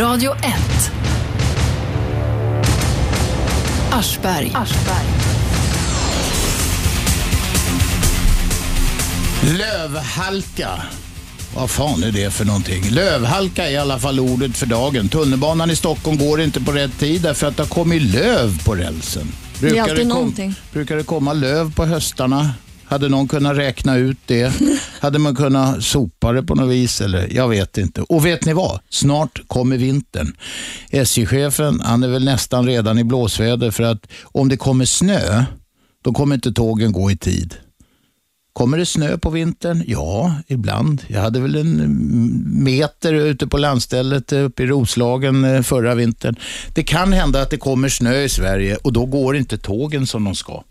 Radio 1. Aschberg. Aschberg. Lövhalka. Vad fan är det för någonting? Lövhalka är i alla fall ordet för dagen. Tunnelbanan i Stockholm går inte på rätt tid därför att det har kommit löv på rälsen. Det är alltid kom, någonting. brukar det komma löv på höstarna? Hade någon kunnat räkna ut det? Hade man kunnat sopa det på något vis? Eller? Jag vet inte. Och vet ni vad? Snart kommer vintern. SJ-chefen, han är väl nästan redan i blåsväder för att om det kommer snö, då kommer inte tågen gå i tid. Kommer det snö på vintern? Ja, ibland. Jag hade väl en meter ute på landstället eh, uppe i Roslagen eh, förra vintern. Det kan hända att det kommer snö i Sverige och då går inte tågen som de ska.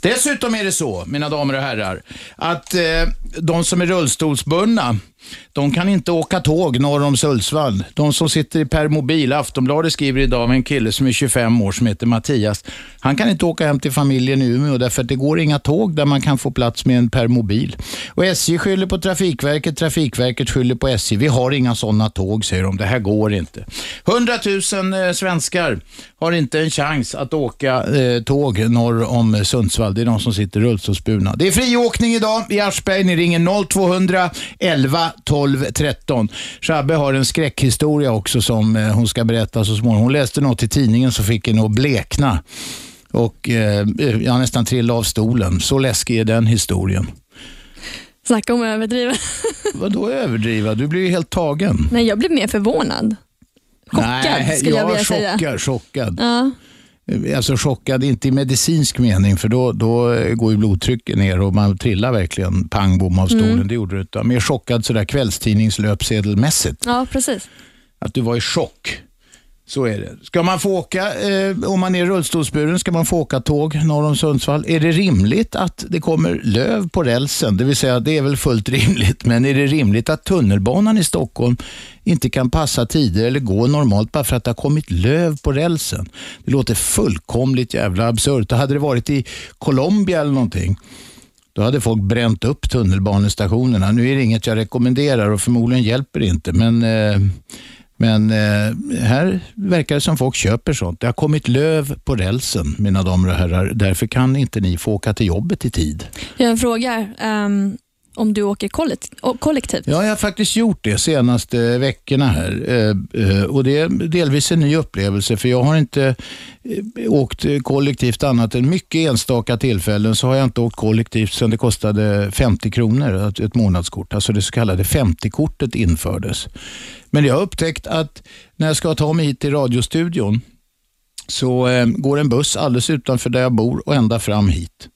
Dessutom är det så, mina damer och herrar, att eh, de som är rullstolsbundna, de kan inte åka tåg norr om Sundsvall. De som sitter i permobil, Aftonbladet skriver idag om en kille som är 25 år som heter Mattias. Han kan inte åka hem till familjen i Umeå därför att det går inga tåg där man kan få plats med en permobil. Och SJ skyller på Trafikverket, Trafikverket skyller på SJ. Vi har inga sådana tåg, säger de. Det här går inte. 100 000 eh, svenskar har inte en chans att åka eh, tåg norr om Sundsvall. Det är de som sitter rullstolsburna. Det är friåkning idag i Aschberg. Ni ringer 0200 11 12 13. Shabbe har en skräckhistoria också som eh, hon ska berätta så småningom. Hon läste något i tidningen så fick henne att blekna. Och eh, jag nästan trillade av stolen. Så läskig är den historien. Snacka om att överdriva. Vadå överdriva? Du blir ju helt tagen. Nej, jag blev mer förvånad. Chockad Nej, skulle jag ja, vilja säga. chockad, chockad. Ja. Alltså chockad, inte i medicinsk mening, för då, då går ju blodtrycket ner och man trillar verkligen pang bom av stolen. Mm. Det gjorde du inte. Mer chockad sådär kvällstidningslöpsedelmässigt. ja, precis. Att du var i chock. Så är det. Ska man få åka, eh, om man är rullstolsburen, ska man få åka tåg norr om Sundsvall? Är det rimligt att det kommer löv på rälsen? Det vill säga, det är väl fullt rimligt, men är det rimligt att tunnelbanan i Stockholm inte kan passa tider eller gå normalt bara för att det har kommit löv på rälsen? Det låter fullkomligt jävla absurt. Hade det varit i Colombia eller någonting, då hade folk bränt upp tunnelbanestationerna. Nu är det inget jag rekommenderar och förmodligen hjälper det inte, men eh, men eh, här verkar det som folk köper sånt. Det har kommit löv på rälsen, mina damer och herrar. Därför kan inte ni få åka till jobbet i tid. Jag har en fråga. ehm, om du åker kollektivt? Ja, jag har faktiskt gjort det senaste veckorna här. Eh, eh, och Det är delvis en ny upplevelse, för jag har inte eh, åkt kollektivt annat än mycket enstaka tillfällen. Så har jag inte åkt kollektivt sedan det kostade 50 kronor, ett månadskort. Alltså det så kallade 50-kortet infördes. Men jag har upptäckt att när jag ska ta mig hit till radiostudion så eh, går en buss alldeles utanför där jag bor och ända fram hit.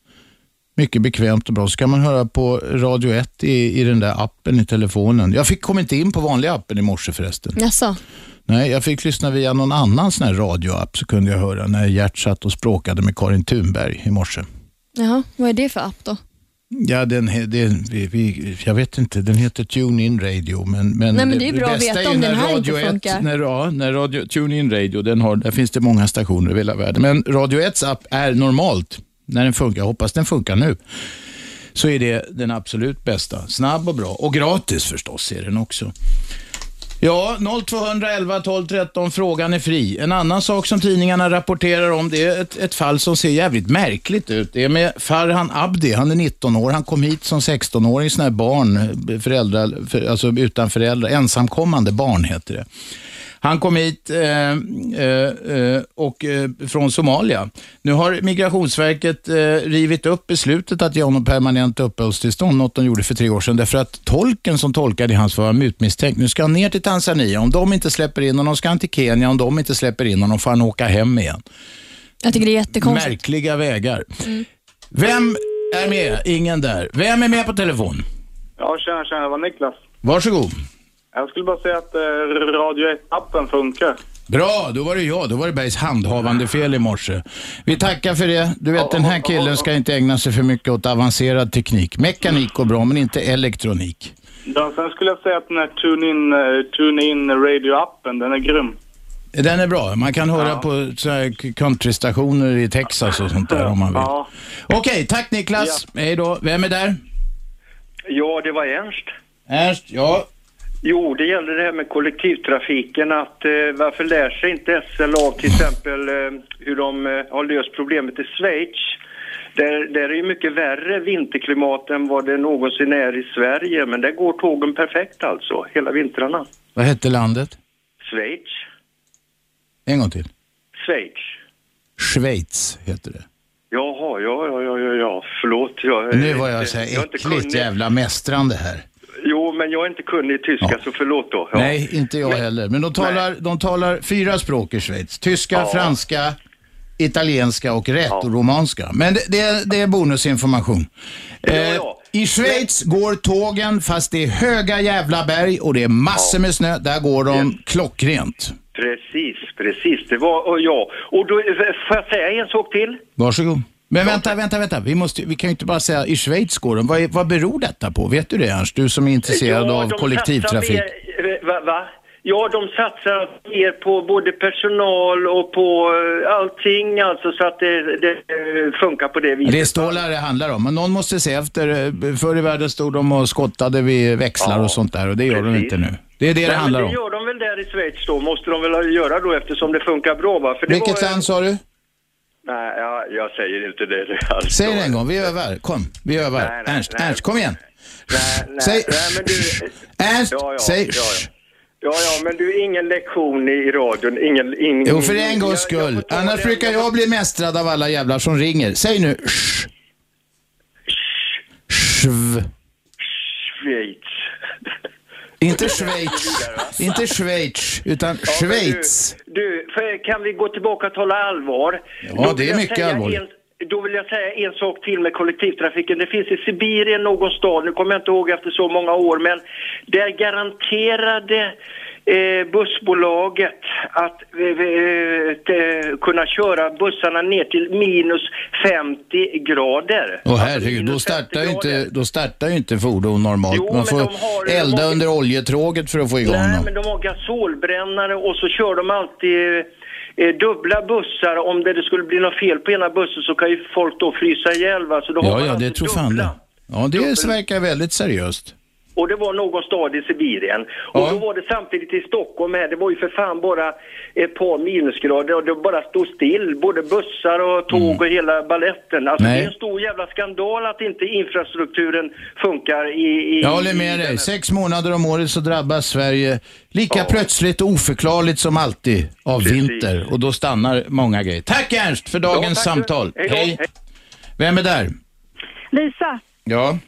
Mycket bekvämt och bra. Så kan man höra på Radio 1 i, i den där appen i telefonen. Jag fick kom inte in på vanliga appen i morse förresten. Jaså? Nej, jag fick lyssna via någon annan sån radioapp så kunde jag höra när Gert satt och språkade med Karin Thunberg i morse. Jaha, vad är det för app då? Ja, den, det, vi, vi, jag vet inte, den heter TuneIn Radio. Men, men, Nej, men det är bra att bästa veta är om den här inte Radio 1 funkar. När, ja, när radio, TuneIn Radio, den har, där finns det många stationer över hela världen. Men Radio 1s app är normalt, när den funkar, jag hoppas den funkar nu, så är det den absolut bästa. Snabb och bra. Och gratis förstås är den också. Ja, 0211 12 13, frågan är fri. En annan sak som tidningarna rapporterar om, det är ett, ett fall som ser jävligt märkligt ut. Det är med Farhan Abdi, han är 19 år. Han kom hit som 16-åring, sån här barn, föräldrar, för, alltså utan föräldrar, ensamkommande barn heter det. Han kom hit eh, eh, eh, och, eh, från Somalia. Nu har Migrationsverket eh, rivit upp beslutet att ge honom permanent uppehållstillstånd, något de gjorde för tre år sedan, därför att tolken som tolkade i hans fall var mutmisstänkt. Nu ska han ner till Tanzania. Om de inte släpper in honom ska han till Kenya. Om de inte släpper in honom får han åka hem igen. Jag tycker det är jättekonstigt. Märkliga vägar. Vem är med? Ingen där. Vem är med på telefon? Ja, tjena, tjena. Det var Niklas. Varsågod. Jag skulle bara säga att eh, Radio 1-appen funkar. Bra, då var det jag. Då var det Bergs handhavande fel i morse. Vi tackar för det. Du vet, den här killen ska inte ägna sig för mycket åt avancerad teknik. Mekanik går bra, men inte elektronik. Ja, sen skulle jag säga att den här TuneIn, uh, TuneIn Radio-appen, den är grym. Den är bra. Man kan höra på så här countrystationer i Texas och sånt där om man vill. Ja. Okej, tack Niklas. Hej då. Vem är där? Ja, det var Ernst. Ernst, ja. Jo, det gäller det här med kollektivtrafiken. Att, eh, varför lär sig inte SL av till exempel eh, hur de eh, har löst problemet i Schweiz? Där, där är ju mycket värre vinterklimat än vad det någonsin är i Sverige. Men där går tågen perfekt alltså, hela vintrarna. Vad hette landet? Schweiz. En gång till. Schweiz. Schweiz heter det. Jaha, ja, ja, ja, ja, ja. förlåt. Jag, Nu var jag så här äckligt jävla mästrande här. Jo, men jag är inte kunnig i tyska, Ja. så förlåt då. Ja. Nej, inte jag heller. Men de talar, de talar fyra språk i Schweiz. Tyska, Ja. franska, italienska och rätoromanska. Men det, det, är- det är bonusinformation. Eh. I Schweiz går tågen, fast det är höga jävla berg och det är massor med snö. Där går de klockrent. Precis, precis. Det var, och ja. Och då, eh, får jag säga en sak till? Varsågod. Men vänta, vänta, vänta. Vi, måste, vi kan ju inte bara säga i Schweiz går de. Vad, vad beror detta på? Vet du det Ernst? Du som är intresserad Ja, av de kollektivtrafik. Mer, eh, va, va? Ja, de satsar mer på både personal och på eh, allting alltså så att det, det eh, funkar på det viset. Det är stålar det handlar om. Men någon måste se efter. Förr i världen stod de och skottade vid växlar Ja, och sånt där och det gör de precis. inte nu. Det är det det Nej, handlar men det om. gör de väl där i Schweiz då, måste de väl göra då eftersom det funkar bra va? För det Vilket var, land sa du? Nej, jag, jag säger inte det. det alltså. Säg det en gång, vi övar. Kom, vi övar. Nej, nej, Ernst, nej. Ernst, kom igen. Nej, nej, Säg- nej men du... Ernst, Ja, ja, säg ja, ja. Ja, ja, men du, ingen lektion i radion, ingen... ingen Jo, för en gångs jag- jag skull. får ta Annars den- brukar jag bli mästrad av alla jävlar som ringer. Säg nu. Sch. Schv. Schweiz. Inte Schweiz. Inte Schweiz, utan Ja, Schweiz. Du, du kan vi gå tillbaka och tala allvar? Ja, Då det är mycket allvarligt. Då vill jag säga en sak till med kollektivtrafiken. Det finns i Sibirien någon stad, nu kommer jag inte ihåg efter så många år, men där garanterade eh, bussbolaget att eh, eh, kunna köra bussarna ner till minus 50 grader. Åh Alltså herregud, då minus 50 startar, ju inte, då startar ju inte fordon normalt. Jo, Man får de har- elda har- under oljetråget för att få igång Nej, dem. men de har gasolbrännare och så kör de alltid dubbla bussar. Om det, skulle bli något fel på ena bussen så kan ju folk då frysa ihjäl. Va? Så då har Ja, man ja, det alltid tror fan dubbla. det. Ja, det Dubbel- verkar väldigt seriöst. Och det var någon stad i Sibirien. Ja. Och då var det samtidigt i Stockholm här, det var ju för fan bara ett par minusgrader och det bara stod still. Både bussar och tåg och hela balletten. Alltså Mm. Nej. det är en stor jävla skandal att inte infrastrukturen funkar i... i Jag håller med dig. Sex månader om året så drabbas Sverige lika Ja. plötsligt och oförklarligt som alltid av Precis. vinter. Och då stannar många grejer. Tack Ernst för dagens Ja, samtal. Hej. Hej. Hej. Vem är där? Lisa, Ja.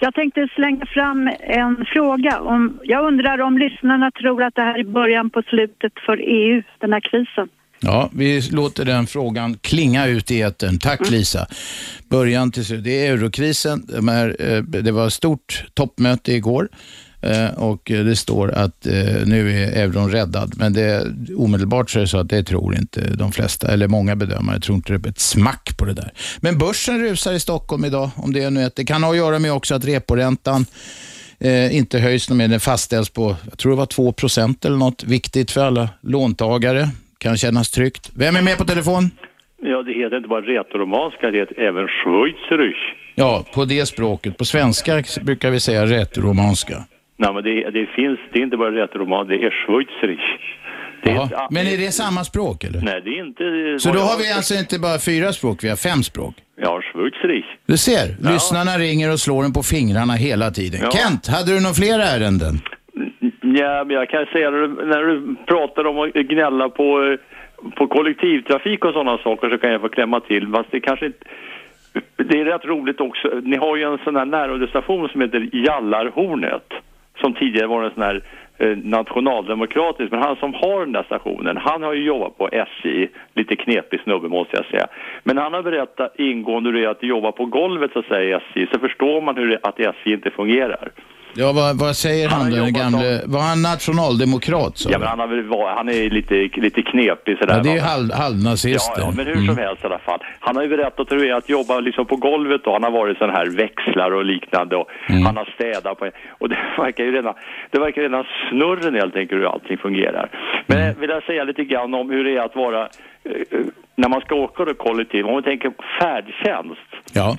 Jag tänkte slänga fram en fråga. Om, jag undrar om lyssnarna tror att det här är början på slutet för EU, den här krisen. Ja, vi låter den frågan klinga ut i etern. Tack Mm. Lisa. Början till slut. Det är eurokrisen. Eh, det var stort toppmöte igår och eh, det står att eh, nu är euron räddad. Men det, omedelbart så är det så att det tror inte de flesta, eller många bedömare tror inte det är ett smack på det där. Men börsen rusar i Stockholm idag, om det är nu ett. Det kan ha att göra med också att reporäntan eh, inte höjs mer. Den fastställs på, jag tror det var 2% eller något. Viktigt för alla låntagare. Kan kännas tryggt. Vem är med på telefon? Ja, det heter inte bara rätoromanska, det heter även schweizerisch. Ja, på det språket. På svenska brukar vi säga rätoromanska. Nej, men det, det finns, det är inte bara rätoroman, det är schweizerisch. Det är Jaha. inte- Men är det samma språk eller? Nej, det är inte... Så då har vi alltså inte bara fyra språk, vi har fem språk. Ja, schweizerisch. Du ser, lyssnarna ringer och slår en på fingrarna hela tiden. Ja. Kent, hade du några fler ärenden? Ja, men jag kan säga när du, pratar om att gnälla på, på kollektivtrafik och sådana saker så kan jag få klämma till. Fast det kanske inte... Det är rätt roligt också. Ni har ju en sån här närradiostation som heter Jallarhornet. Som tidigare var en sån här eh, nationaldemokratisk. Men han som har den där stationen, han har ju jobbat på SJ. Lite knepig snubbe måste jag säga. Men han har berättat ingående hur det är att jobba på golvet så att säga i SJ. Så förstår man hur det, att SJ inte fungerar. Ja, vad, vad säger Han han, har den gamle? Var han nationaldemokrat? Så? Ja, men han, har väl han är lite, lite knepig sådär. ja, det är halv, halvnazister. Ja, ja, men hur Mm. som helst i alla fall. Han har ju berättat hur det är att jobba liksom på golvet och han har varit sån här växlar och liknande och Mm. han har städat på och det verkar ju redan, det verkar redan snurren helt enkelt hur allting fungerar. Men Mm. vill jag säga lite grann om hur det är att vara, eh, eh, när man ska åka då kollektivt, om vi tänker på färdtjänst. Ja.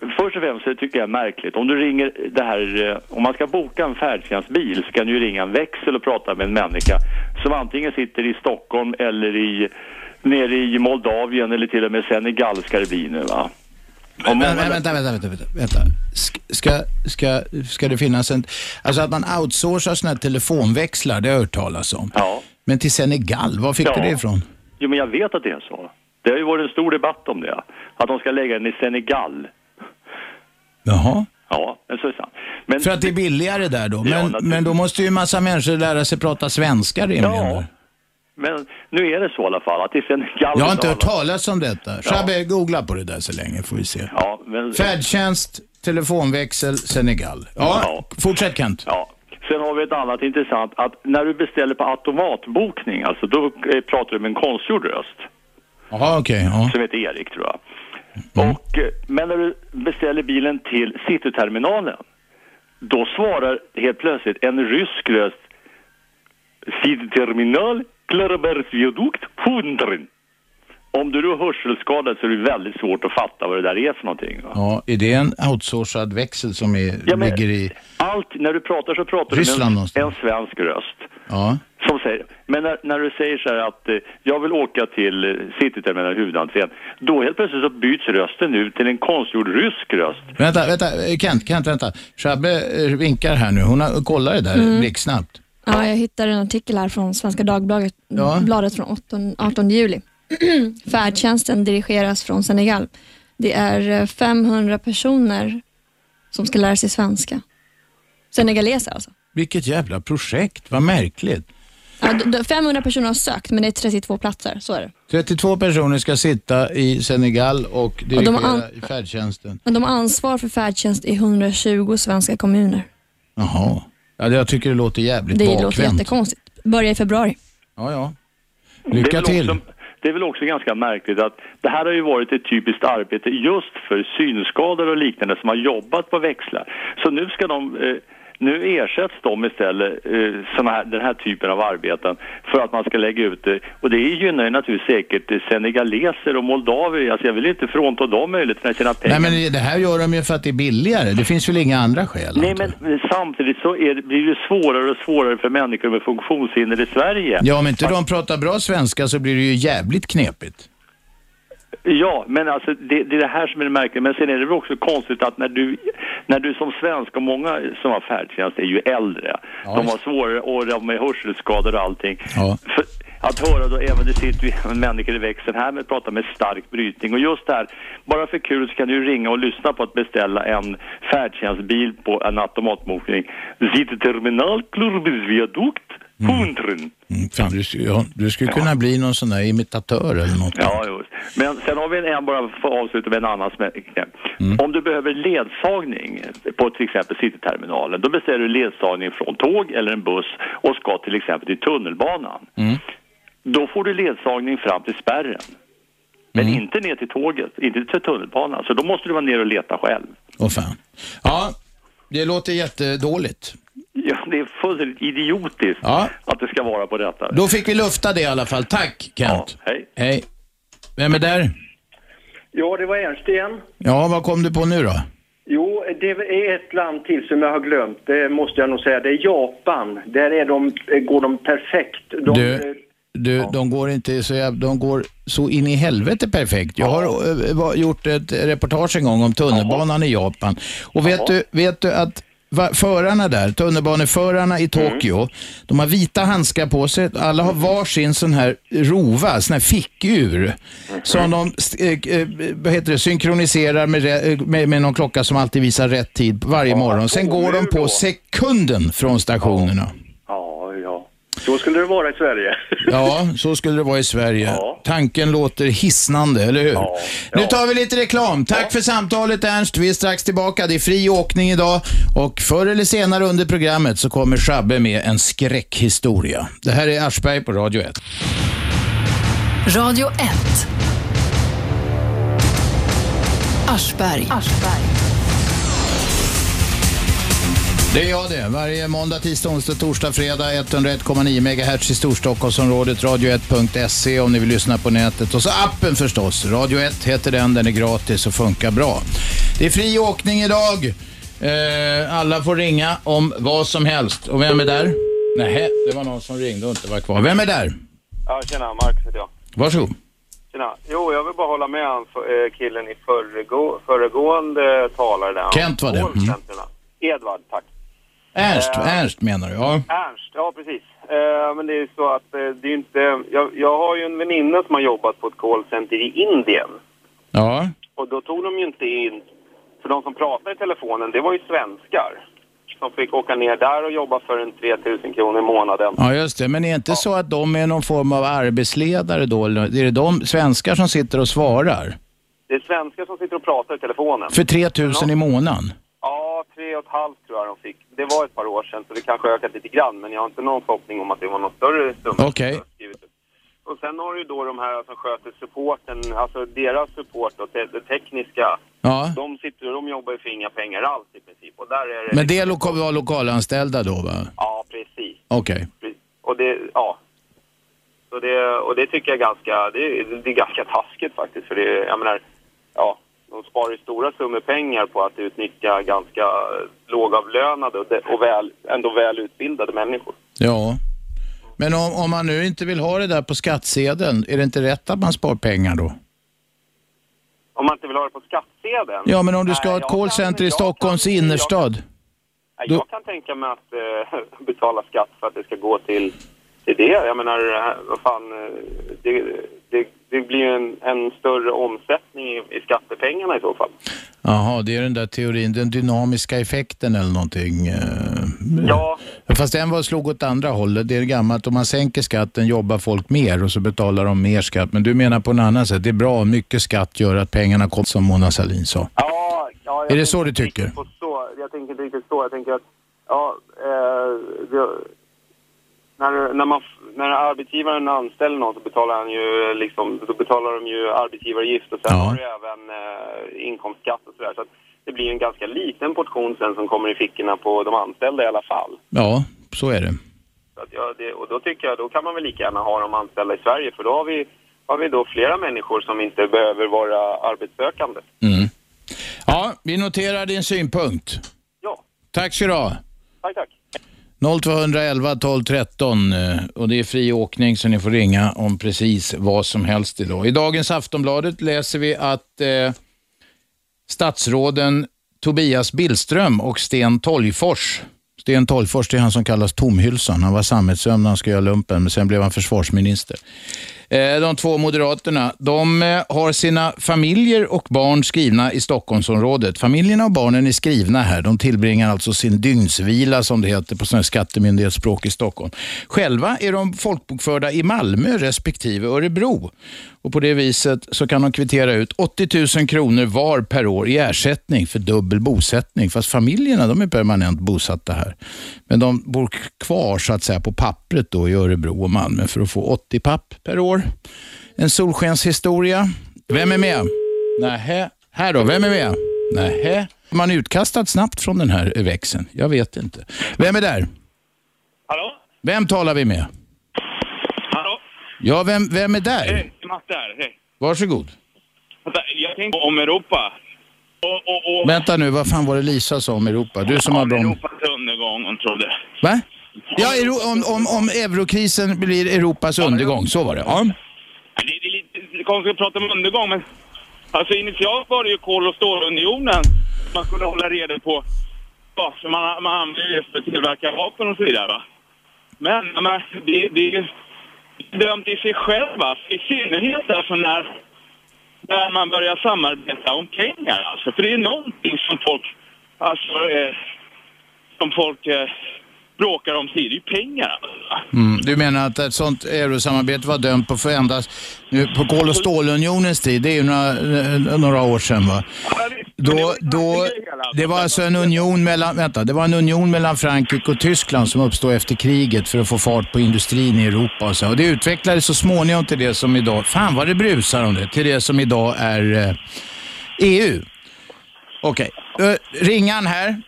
Först och främst så tycker jag märkligt. Om du ringer det här, eh, om man ska boka en färdtjänstbil så kan du ju ringa en växel och prata med en människa som antingen sitter i Stockholm eller i, nere i Moldavien eller till och med Senegal ska det bli nu va. Men, men, vänta, vänta, vänta, vänta, vänta. Sk- Ska, ska, ska det finnas en... Alltså att man outsourcar sådana här telefonväxlar, det har jag hört talas om. Ja. Men till Senegal, var fick Ja. du det ifrån? Jo men jag vet att det är så. Det har ju varit en stor debatt om det. Att de ska lägga den i Senegal. Jaha. Ja, men så är det sant. Men, För att det är billigare där då? Ja, Men, naturligtvis. men då måste ju en massa människor lära sig prata svenska rimligen. Ja. men nu är det så i alla fall att i Senegal... Jag har inte hört talas om detta. Shabbe, googla på det där så länge får vi se. Ja, men... Färdtjänst, telefonväxel, Senegal. Ja, Ja. fortsätt Kent. Ja. Sen har vi ett annat intressant, att när du beställer på automatbokning, alltså då eh, pratar du med en konstgjord röst, Jaha, okej. ja. som heter Erik tror jag. Mm. Och, eh, men när du beställer bilen till Cityterminalen, då svarar helt plötsligt en rysk röst Cityterminal, Klarabergsviadukt, 100. Om du är hörselskadad så är det väldigt svårt att fatta vad det där är för någonting. Va? ja. Är det en outsourcad växel som är, Ja, ligger i... Allt, när du pratar så pratar Ryssland du med en, en svensk röst. Ja. Som säger, men när, när du säger så här att eh, jag vill åka till eh, Cityterminalen, huvudentrén, då helt plötsligt så byts rösten ut till en konstgjord rysk röst. Vänta, vänta, eh, Kent, Kent, vänta. Shabbe eh, vinkar här nu. Hon har kollat det där Mm. blixtsnabbt. Ja, jag hittade en artikel här från Svenska Dagbladet Ja. bladet från 18, 18 juli. Färdtjänsten dirigeras från Senegal. Det är eh, 500 personer som ska lära sig svenska. Senegaleser alltså. Vilket jävla projekt, vad märkligt. Ja, d- d- 500 personer har sökt, men det är 32 platser. Så är det. 32 personer ska sitta i Senegal och dirigera de har an- i färdtjänsten. Men de har ansvar för färdtjänst i 120 svenska kommuner. Jaha. Ja, det- jag tycker det låter jävligt Det låter bakvänt. jättekonstigt. Börjar i februari. Ja, ja. Det är, Lycka väl till. Också, det är väl också ganska märkligt att det här har ju varit ett typiskt arbete just för synskadade och liknande som har jobbat på växlar. Så nu ska de eh, nu ersätts de istället, eh, här, den här typen av arbeten, för att man ska lägga ut det. Och det gynnar ju naturligtvis säkert senegaleser och moldavier. Alltså jag vill inte frånta dem möjligheten att tjäna pengar. Nej, men det här gör de ju för att det är billigare. Det finns väl inga andra skäl? Nej, men samtidigt så det, blir det svårare och svårare för människor med funktionshinder i Sverige. Ja, om inte de pratar bra svenska så blir det ju jävligt knepigt. Ja, men alltså det, det är det här som är det märkliga. Men sen är det väl också konstigt att när du, när du som svensk, och många som har färdtjänst är ju äldre. Ja, de har svårare, och de är hörselskadade och allting. Ja. För att höra då, även det sitter människor i växeln här med pratar med stark brytning. Och just det här, bara för kul så kan du ringa och lyssna på att beställa en färdtjänstbil på en automatbokning. Cityterminal, Hundren. Mm, fan, du, skulle- ja, du skulle kunna bli någon sån där imitatör eller något. Ja, just. Men sen har vi en, en bara för att avsluta med en annan som Mm. Om du behöver ledsagning på till exempel Cityterminalen, då beställer du ledsagning från tåg eller en buss och ska till exempel till tunnelbanan. Mm. Då får du ledsagning fram till spärren. Men Mm. inte ner till tåget, inte till tunnelbanan. Så då måste du vara ner och leta själv. Åh fan. Ja, det låter jättedåligt. Ja, det är fullständigt idiotiskt Ja. att det ska vara på detta. Då fick vi lufta det i alla fall. Tack Kent. Ja, hej. Hej. Vem är där? Ja, det var Ernst igen. Ja, vad kom du på nu då? Jo, det är ett land till som jag har glömt. Det måste jag nog säga. Det är Japan. Där är de, går de perfekt. De, Du, du de går inte så jäv- de går så in i helvete perfekt. Jag har eh, var- gjort ett reportage en gång om tunnelbanan i Japan. Och vet du, vet du att förarna där, tunnelbaneförarna i Tokyo, de har vita handskar på sig. Alla har varsin sån här rova, sån här fickur. Som de eh, eh, heter det, synkroniserar med, re- med, med någon klocka som alltid visar rätt tid varje morgon. Sen går de på sekunden från stationerna. Ja, ja. Så skulle det vara i Sverige. Ja, så skulle det vara i Sverige. Tanken låter hisnande, eller hur? Nu tar vi lite reklam. Tack för samtalet Ernst. Vi är strax tillbaka. Det är fri åkning idag och förr eller senare under programmet så kommer Shabbe med en skräckhistoria. Det här är Aschberg på Radio 1. Radio 1. Aschberg. Det är jag det. Varje måndag, tisdag, onsdag, torsdag, fredag 101,9 MHz i Storstockholmsområdet. Radio1.se om ni vill lyssna på nätet. Och så appen förstås. Radio 1 heter den. Den är gratis och funkar bra. Det är fri åkning idag. Eh, alla får ringa om vad som helst. Och vem är där? Nej, det var någon som ringde och inte var kvar. Vem är där? Ja, tjena, Marcus heter jag. Varsågod. Tjena. Jo, jag vill bara hålla med han, eh, killen i föregå, föregående talare där. Kent var det. Mm. Edvard, tack. Ernst, Eh. Ernst menar du? Ja. Ernst, ja precis. Eh, men det är ju så att eh, det är inte... Jag, jag har ju en väninna som har jobbat på ett callcenter i Indien. Ja. Och då tog de ju inte in... För de som pratade i telefonen, det var ju svenskar. Som fick åka ner där och jobba för en 3000 kronor i månaden. Ja, just det. Men är det inte så att de är någon form av arbetsledare då? Är det de svenskar som sitter och svarar? Det är svenskar som sitter och pratar i telefonen. För 3000 i månaden? Ja, tre och ett halvt tror jag de fick. Det var ett par år sedan så det kanske ökat lite grann men jag har inte någon förhoppning om att det var någon större summa. Okej. Och sen har du ju då de här som sköter supporten, alltså deras support och te det tekniska. Ja. De sitter och de jobbar ju för inga pengar alls i princip. Och där är det... Men det loka- var lokalanställda då va? Ja, precis. Okej. Och det, ja. Så det, och det tycker jag är ganska, det, är- det är ganska taskigt faktiskt. För det, jag menar, ja, de sparar ju stora summor pengar på att utnyttja ganska lågavlönade och, väl, ändå välutbildade människor. Ja. Men om, om man nu inte vill ha det där på skattsedeln, är det inte rätt att man spar pengar då? Om man inte vill ha det på skattsedeln. Ja, men om du ska ha Nej, ett jag kan- callcenter i jag Stockholms kan- innerstad? Jag, Då- jag kan tänka mig att eh, betala skatt för att det ska gå till, till det. Jag menar, eh, vad fan, eh, det, det, det blir ju en, en större omsättning i, i skattepengarna i så fall. Jaha, det är den där teorin, den dynamiska effekten eller någonting. eh, Ja. Fast den var slog åt andra hållet. Det är gammalt, om man sänker skatten jobbar folk mer och så betalar de mer skatt. Men du menar på en annan sätt, det är bra om mycket skatt gör att pengarna kommer, som Mona Sahlin sa. Ja, ja, Är det så du tycker? Så, jag tänker inte riktigt så. Jag tänker att, ja, eh, det, när, när, man, när arbetsgivaren anställer någon så betalar han ju liksom, så betalar de ju arbetsgivaravgift och sen har du även eh, inkomstskatt och sådär. Så att det blir en ganska liten portion sen som kommer i fickorna på de anställda i alla fall. Ja, så är det. Så att ja, det, och då tycker jag, då kan man väl lika gärna ha de anställda i Sverige för då har vi, har vi då flera människor som inte behöver vara arbetssökande. Mm. Ja, vi noterar din synpunkt. Ja. Tack ska du ha. Tack, tack. 0211 12 13 eh, och det är fri åkning så ni får ringa om precis vad som helst idag. I dagens Aftonbladet läser vi att eh, statsråden Tobias Billström och Sten Tolgfors Sten Tolgfors det är han som kallas Tomhylsan. Han var sammetsömn när han skulle göra lumpen, men sen blev han försvarsminister. Eh, de två moderaterna, de eh, har sina familjer och barn skrivna i Stockholmsområdet. Familjerna och barnen är skrivna här. De tillbringar alltså sin dygnsvila, som det heter på sån skattemyndighetsspråk i Stockholm. Själva är de folkbokförda i Malmö respektive Örebro. Och På det viset så kan de kvittera ut 80 000 kronor var per år i ersättning för dubbel bosättning. Fast familjerna de är permanent bosatta här. Men de bor kvar så att säga på pappret då i Örebro och Malmö för att få 80 papp per år. En solskenshistoria. Vem är med? Nähä. Här då, vem är med? Nähä. Man är utkastad snabbt från den här växeln. Jag vet inte. Vem är där? Hallå? Vem talar vi med? Hallå? Ja, vem, vem är där? Matte här. Hej. Varsågod. Vänta, Jag tänkte om Europa. Och, och, och Vänta nu, vad fan var det Lisa sa om Europa? Du som har bra... Europas undergång, hon trodde. Va? Ja, om, om, om eurokrisen blir Europas undergång, så var det. Ja. Det, det är lite konstigt att prata om undergång, men alltså initialt var det ju kol och stålunionen man skulle hålla reda på. Ja, man, man använder för att tillverka vapen och så vidare. Va? Men, men det, det är ju dömt i sig själv, va? i synnerhet alltså när, när man börjar samarbeta om pengar. Alltså. För det är någonting som folk, alltså, eh, som folk eh, bråkar om, är det ju pengar. Mm. Du menar att ett sånt eurosamarbete var dömt på förändras nu på kol och stålunionens tid? Det är ju några, eh, några år sedan va? Då, då, det var alltså en union mellan, vänta, det var en union mellan Frankrike och Tyskland som uppstod efter kriget för att få fart på industrin i Europa och så. Och det utvecklades så småningom till det som idag, fan vad det brusar om det, till det som idag är eh, EU. Okej, okay. ringan här.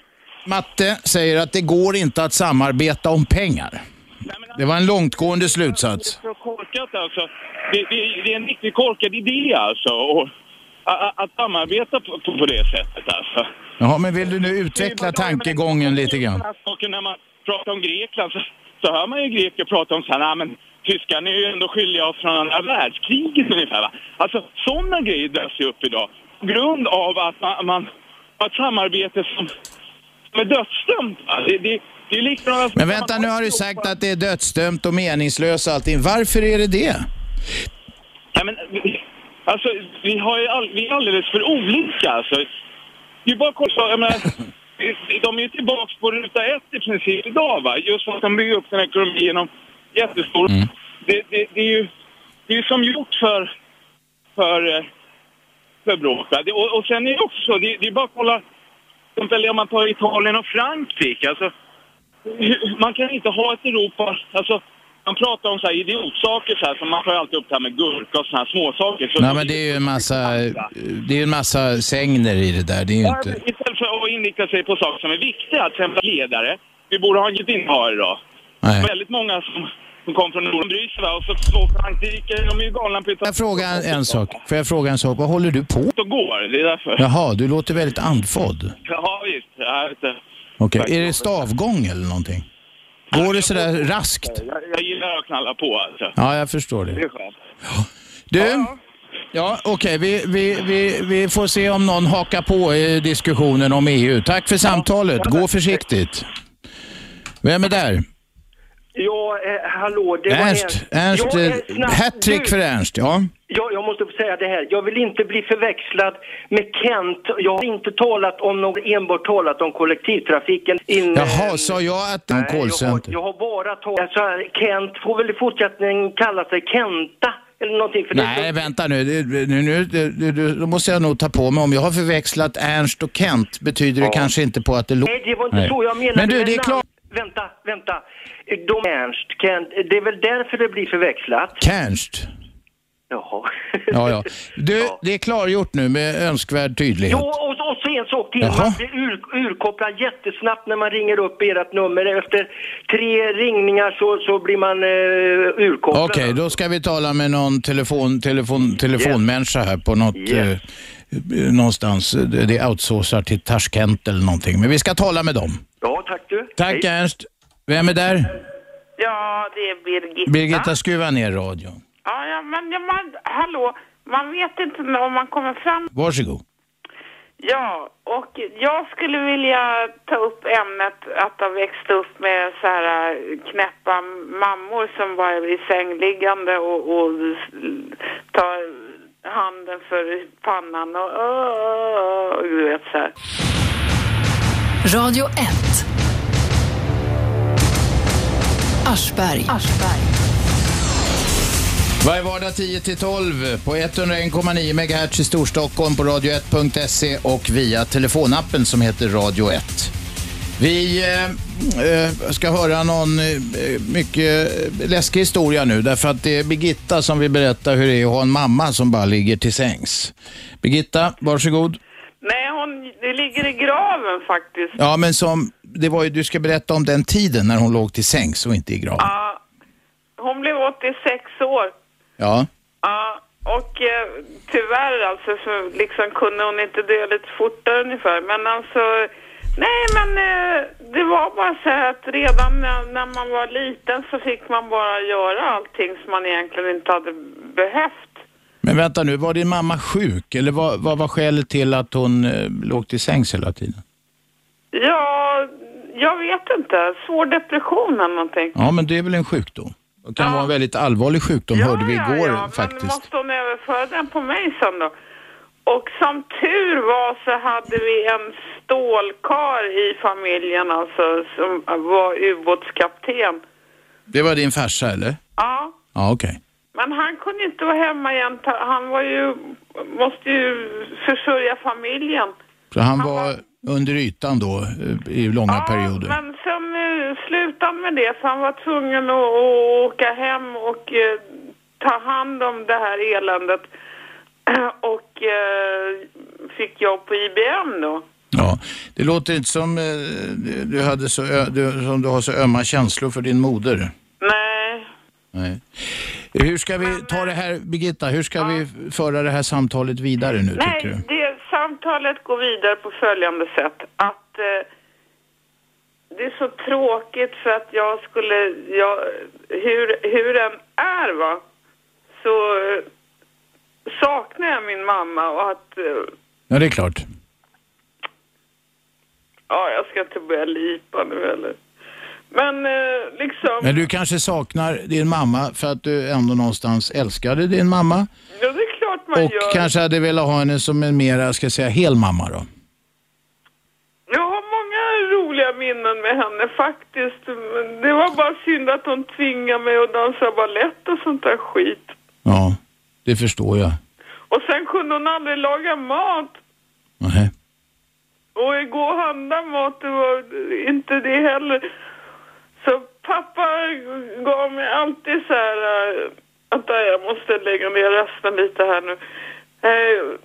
Matte säger att det går inte att samarbeta om pengar. Det var en långtgående slutsats. Korkat alltså. Det, det, det är en riktigt korkad idé alltså. Och, att, att samarbeta på, på, på det sättet alltså. Jaha, men vill du nu utveckla tankegången lite grann? När man pratar om Grekland så, så hör man ju greker prata om så här, "Nej, men tyskarna är ju ändå skyldiga oss från andra världskriget ungefär va. Alltså sådana grejer dras ju upp idag. På grund av att man, man har ett samarbete som, är dödsdömt. Det, det, det är som Men vänta, nu har du sagt att det är dödsdömt och meningslöst och allting. Varför är det det? Ja, men, alltså, vi, har ju all, vi är alldeles för olika. Alltså. Det är bara att kolla, jag menar, de är ju tillbaka på ruta ett i princip idag. Va? Just för att de bygger upp den här ekonomin genom jättestor... Det, det, det, är ju, det är ju som gjort för, för, eh, för bråk. Och, och sen är det också så, det, det är bara att kolla, exempel om man tar Italien och Frankrike. Alltså, man kan inte ha ett Europa, alltså man pratar om så här idiotsaker så här, så man tar alltid upp det här med gurka och såna här småsaker. Så Nej, men det är ju en massa, det är en massa sängner i det där. Det är ju Ja, inte... Istället för att inrikta sig på saker som är viktiga, till exempel ledare. Vi borde ha inget innehavare idag. Nej. Väldigt många som, som kom från Norden bryr sig och så slår Frankrike, de är ju galna på jag fråga en, en sak? Får jag fråga en sak? Vad håller du på? och går, det är därför. Jaha, du låter väldigt andfådd. Ja, visst. Jag, vet inte. Okej, är det stavgång eller någonting? Går det sådär raskt? jag, jag gillar att knalla på alltså. Ja, jag förstår Det det. är skönt. Du? Ja, okej. Vi, vi, vi, vi får se om någon hakar på i diskussionen om EU. Tack för samtalet. Gå försiktigt. Vem är där? Ja, eh, hallå, det var Ernst. Ernst, Ja, eh, snabbt, hattrick du. för Ernst. Ja. Ja, jag måste få säga det här. Jag vill inte bli förväxlad med Kent. Jag har inte talat om någon, enbart talat om kollektivtrafiken. In, Jaha, sa jag att det var Nej, jag har, callcenter? jag har bara talat... Så här, Kent får väl i fortsättningen kalla sig Kenta Nej, vänta nu. Nu, nu, nu du, då måste jag nog ta på mig. Om jag har förväxlat Ernst och Kent betyder det kanske inte på att det låter... Nej, det var inte så jag menade. Men du, det är klart. Vänta, vänta. De Ernst, Kent, det är väl därför det blir förväxlat? Kernst. Jaha. Ja, ja. Du, det är klargjort nu med önskvärd tydlighet. Jo, och, och så en sak till. Jaha. Man blir ur, urkopplad jättesnabbt när man ringer upp ert nummer. Efter tre ringningar så, så blir man uh, urkopplad. Okej, då ska vi tala med någon telefon, telefon, telefonmänniska här på något... Yes. Eh, någonstans. Det outsourcat till Tashkent eller någonting. Men vi ska tala med dem. Ja, tack du. Tack Hej. Ernst. Vem är där? Ja, det är Birgitta. Birgitta, skruva ner radion. Ja, ja men ja, man, hallå, man vet inte om man kommer fram. Varsågod. Ja, och jag skulle vilja ta upp ämnet att ha växt upp med så här äh, knäppa mammor som bara är sängliggande och, och tar handen för pannan och, och, och du vet så här. Radio 1. Aschberg. Aschberg. Varje vardag 10 till 12 på 101,9 MHz i Storstockholm på radio1.se och via telefonappen som heter Radio 1. Vi eh, eh, ska höra någon eh, mycket läskig historia nu därför att det är Birgitta som vill berätta hur det är att ha en mamma som bara ligger till sängs. Birgitta, varsågod. Nej, hon det ligger i graven faktiskt. Ja, men som, det var ju, du ska berätta om den tiden när hon låg till sängs och inte i graven. Ja, hon blev 86 år. Ja. Ja, och eh, tyvärr alltså så liksom kunde hon inte dö lite fortare ungefär. Men alltså, nej men eh, det var bara så här att redan när, när man var liten så fick man bara göra allting som man egentligen inte hade behövt. Men vänta nu, var din mamma sjuk eller vad, vad var skälet till att hon eh, låg till sängs hela tiden? Ja, jag vet inte. Svår depression eller någonting. Ja, men det är väl en sjukdom? Det kan vara en väldigt allvarlig sjukdom, hörde vi igår ja, faktiskt. men måste hon överföra den på mig sen då? Och som tur var så hade vi en stålkar i familjen alltså som var ubåtskapten. Det var din farsa eller? Ja, Ja, okej. Men han kunde inte vara hemma jämt. Han var ju, måste ju försörja familjen. Så han var under ytan då eh, i långa perioder? Men sen eh, slutade han med det för han var tvungen att, att åka hem och eh, ta hand om det här eländet. och fick jobb på IBM då. Ja, det låter inte som du- hade så, du, som du har så ömma känslor för din moder. Nej. Nej. Hur ska vi ta det här, Birgitta, hur ska vi föra det här samtalet vidare nu tycker Nej, du? det, samtalet går vidare på följande sätt. Att eh, det är så tråkigt för att jag skulle, jag, hur, hur den är va, så eh, saknar jag min mamma och att, eh, Ja, det är klart. ja jag ska inte börja lipa nu eller. Men eh, liksom, Men du kanske saknar din mamma för att du ändå någonstans älskade din mamma ja det är klart man och gör. kanske hade velat ha henne som en mera, ska jag säga, hel mamma då? Jag har många roliga minnen med henne faktiskt. Det var bara synd att hon tvingade mig att dansa balett och sånt där skit. Ja, det förstår jag. Och sen kunde hon aldrig laga mat. Nej. Och gå och handla mat, det var inte det heller. Så pappa gav mig alltid så här... äh, Vänta, jag måste lägga ner rösten lite här nu. Eh,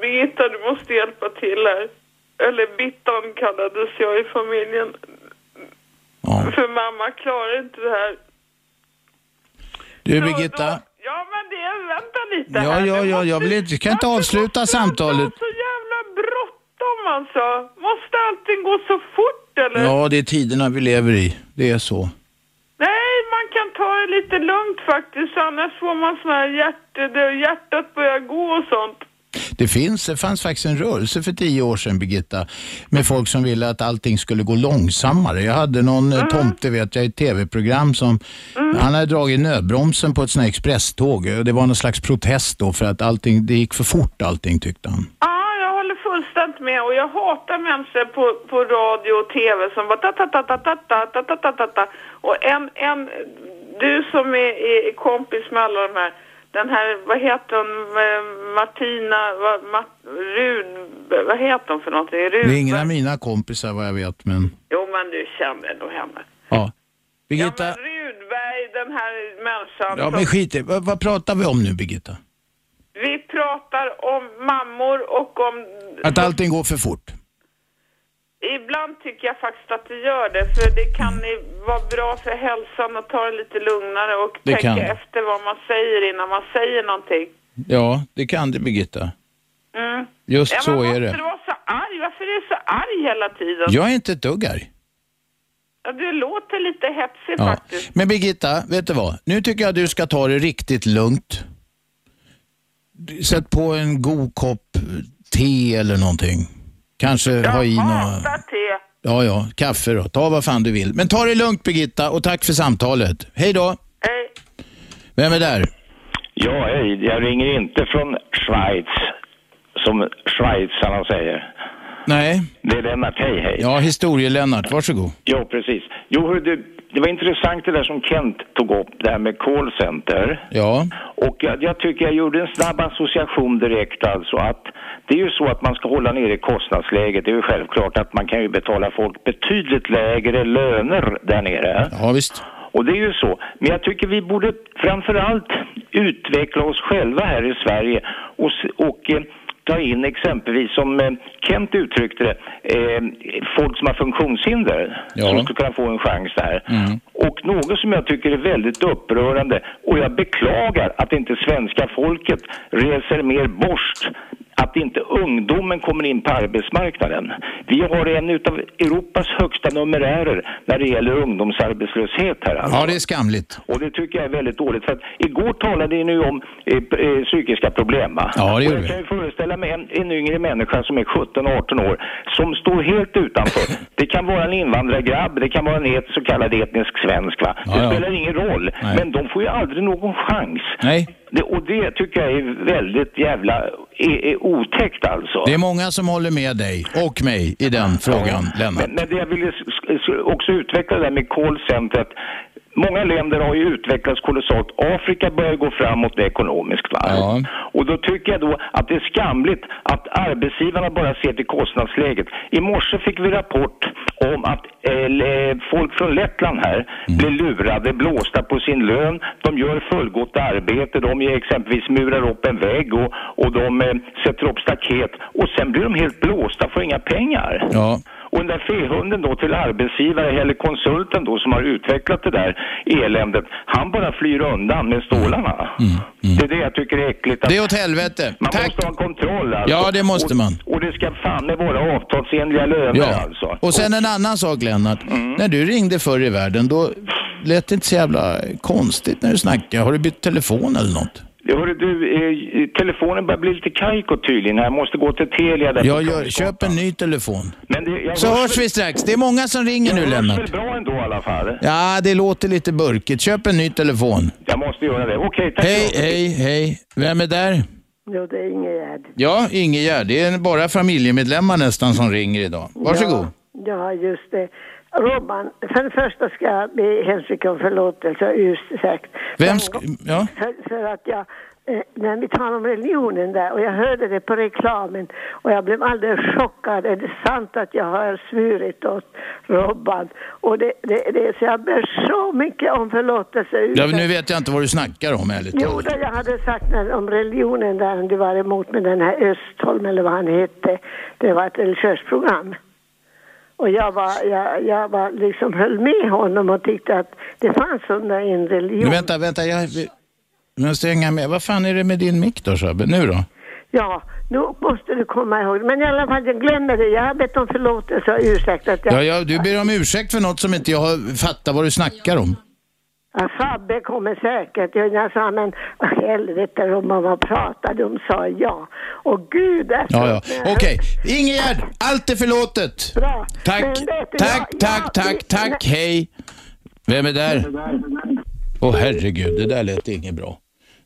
Birgitta, du måste hjälpa till här. Eller Bittan kallades jag i familjen. För mamma klarar inte det här. Du Birgitta, Ja, men det är... Vänta lite ja, här. ja, ja, jag vill inte, kan inte avsluta samtalet. Så jävla bråttom alltså. Måste allting gå så fort eller? Ja, det är tiderna vi lever i. Det är så. Nej, man kan ta det lite lugnt faktiskt. Annars får man sån här hjärta, där hjärtat börjar gå och sånt. Det finns, det fanns faktiskt en rörelse för tio år sedan, Birgitta, med folk som ville att allting skulle gå långsammare. Jag hade någon Mm. eh, tomte, vet jag, i ett tv-program som, han hade dragit nödbromsen på ett sånt här expresståg. Det var någon slags protest då för att allting, det gick för fort allting tyckte han. Håller fullständigt med och jag hatar människor på, på radio och tv som bara ta ta ta ta ta ta ta ta ta ta ta och en, en, du som är, är kompis med alla de här, den här, vad heter hon, Eh, Martina, vad, Mart, Rud, vad heter hon för någonting? Rud, Det är ingen av mina kompisar vad jag vet, men Jo, men du känner nog henne. ja. Birgitta, Ja, men Rudberg, den här människan ja men skit i, vad, vad pratar vi om nu Birgitta? Vi pratar om mammor och om... Att allting går för fort? Ibland tycker jag faktiskt att det gör det, för det kan vara bra för hälsan att ta det lite lugnare och Det tänka kan. efter vad man säger innan man säger någonting. Ja, det kan det Birgitta. Mm. Just ja, så är det. du vara så arg? Varför är du så arg hela tiden? Jag är inte ett dugg arg. Ja, du låter lite hetsig Ja. faktiskt. Men Birgitta, vet du vad? Nu tycker jag att du ska ta det riktigt lugnt. Sätt på en god kopp te eller någonting. Kanske ha i några... Te. Ja, ja, kaffe då. Ta vad fan du vill. Men ta det lugnt Birgitta och tack för samtalet. Hej då. Hej. Vem är där? Ja, hej. Jag ringer inte från Schweiz, som schweizarna säger. Nej. Det är Lennart. Hej, hej. Ja, historie-Lennart. Varsågod. Jo, precis. Jo, hörru, du, det var intressant det där som Kent tog upp, det här med callcenter. Ja. Och jag, jag tycker jag gjorde en snabb association direkt alltså att det är ju så att man ska hålla nere kostnadsläget. Det är ju självklart att man kan ju betala folk betydligt lägre löner där nere. Ja, visst. Och det är ju så. Men jag tycker vi borde framförallt utveckla oss själva här i Sverige och, och eh, ta in exempelvis, som eh, Kent uttryckte det, eh, folk som har funktionshinder Ja. som skulle kunna få en chans där. Mm. Och något som jag tycker är väldigt upprörande, och jag beklagar att inte svenska folket reser mer borst, att inte ungdomen kommer in på arbetsmarknaden. Vi har en utav Europas högsta numerärer när det gäller ungdomsarbetslöshet här. Alltså. Ja, det är skamligt. Och det tycker jag är väldigt dåligt. För att igår talade ni ju om eh, eh, psykiska problem va? Ja, det gjorde jag vi. kan ju föreställa mig en, en yngre människa som är 17-18 år som står helt utanför. Det kan vara en invandrargrabb, det kan vara en et, så kallad etnisk svensk va? Det Ja, ja. spelar ingen roll. Nej. Men de får ju aldrig någon chans. Nej. Det, och det tycker jag är väldigt jävla är, är otäckt alltså. Det är många som håller med dig och mig i den frågan, Lennart. Men, men det jag ville också utveckla det där med callcentret. Många länder har ju utvecklats kolossalt. Afrika börjar gå framåt ekonomiskt. Va? Och då tycker jag då att det är skamligt att arbetsgivarna bara ser till kostnadsläget. I morse fick vi rapport om att eh, folk från Lettland här blir lurade, blåsta på sin lön. De gör fullgott arbete. De ger exempelvis murar upp en vägg och, och de eh, sätter upp staket. Och sen blir de helt blåsta, får inga pengar. Ja. Och den där fehunden då till arbetsgivare eller konsulten då som har utvecklat det där eländet, han bara flyr undan med stålarna. Det är det jag tycker är äckligt. Att Det är åt helvete. man måste ha kontroll alltså. Ja, det måste man. Och, och det ska fan med vara avtalsenliga löner Ja. alltså. Och sen en annan sak Lennart. När du ringde förr i världen, då lät det inte så jävla konstigt när du snackade. Har du bytt telefon eller något? Ja, hörru, du, eh, telefonen börjar bli lite kajko tydligen. Jag måste gå till Telia där Jag gör, köp en ny telefon. Men det, jag Så hörs vi strax. Det är många som ringer nu Jag hörs Lennart. väl bra ändå i alla fall. Ja, det låter lite burkigt. Köp en ny telefon. Jag måste göra det. Okej, tack. Hej, hej, hej. Vem är där? Jo, det är Ingegärd. Ja, Ingegärd. Det är bara familjemedlemmar nästan som ringer idag. Varsågod. Ja, just det. Robban, för det första ska jag be hemskt mycket om förlåtelse och ursäkt. Vem ska... Ja. För, för att jag, eh, när vi talar om religionen där och jag hörde det på reklamen och jag blev alldeles chockad. Är det sant att jag har svurit åt Robban? Och det, det, det, så jag ber så mycket om förlåtelse. ja. Nu vet jag inte vad du snackar om ärligt Jo, talat. då jag hade sagt när, om religionen där du var emot med den här Östholm eller vad han hette. Det var ett religiöst program. Och jag var, jag, jag var liksom höll med honom och tyckte att det fanns sådana i en religion. Men vänta, vänta. Jag måste hänga med. Vad fan är det med din mick då, Shabbe? Nu då? Ja, nu måste du komma ihåg. Men i alla fall, jag glömmer det. Jag har bett om förlåtelse och ursäkt att jag... Ja, ja, du ber om ursäkt för något som inte jag har fattat vad du snackar om. Ja, Fabbe kommer säkert. Jag sa, men vad helvete om vad man pratade om, sa jag. Och gud, alltså, Ja, ja. Okej. Ingegärd, allt är förlåtet. Bra. Tack, Men du, tack, jag- tack, jag- tack, tack. Hej. Vem är där? Åh herregud, det där lät inget bra.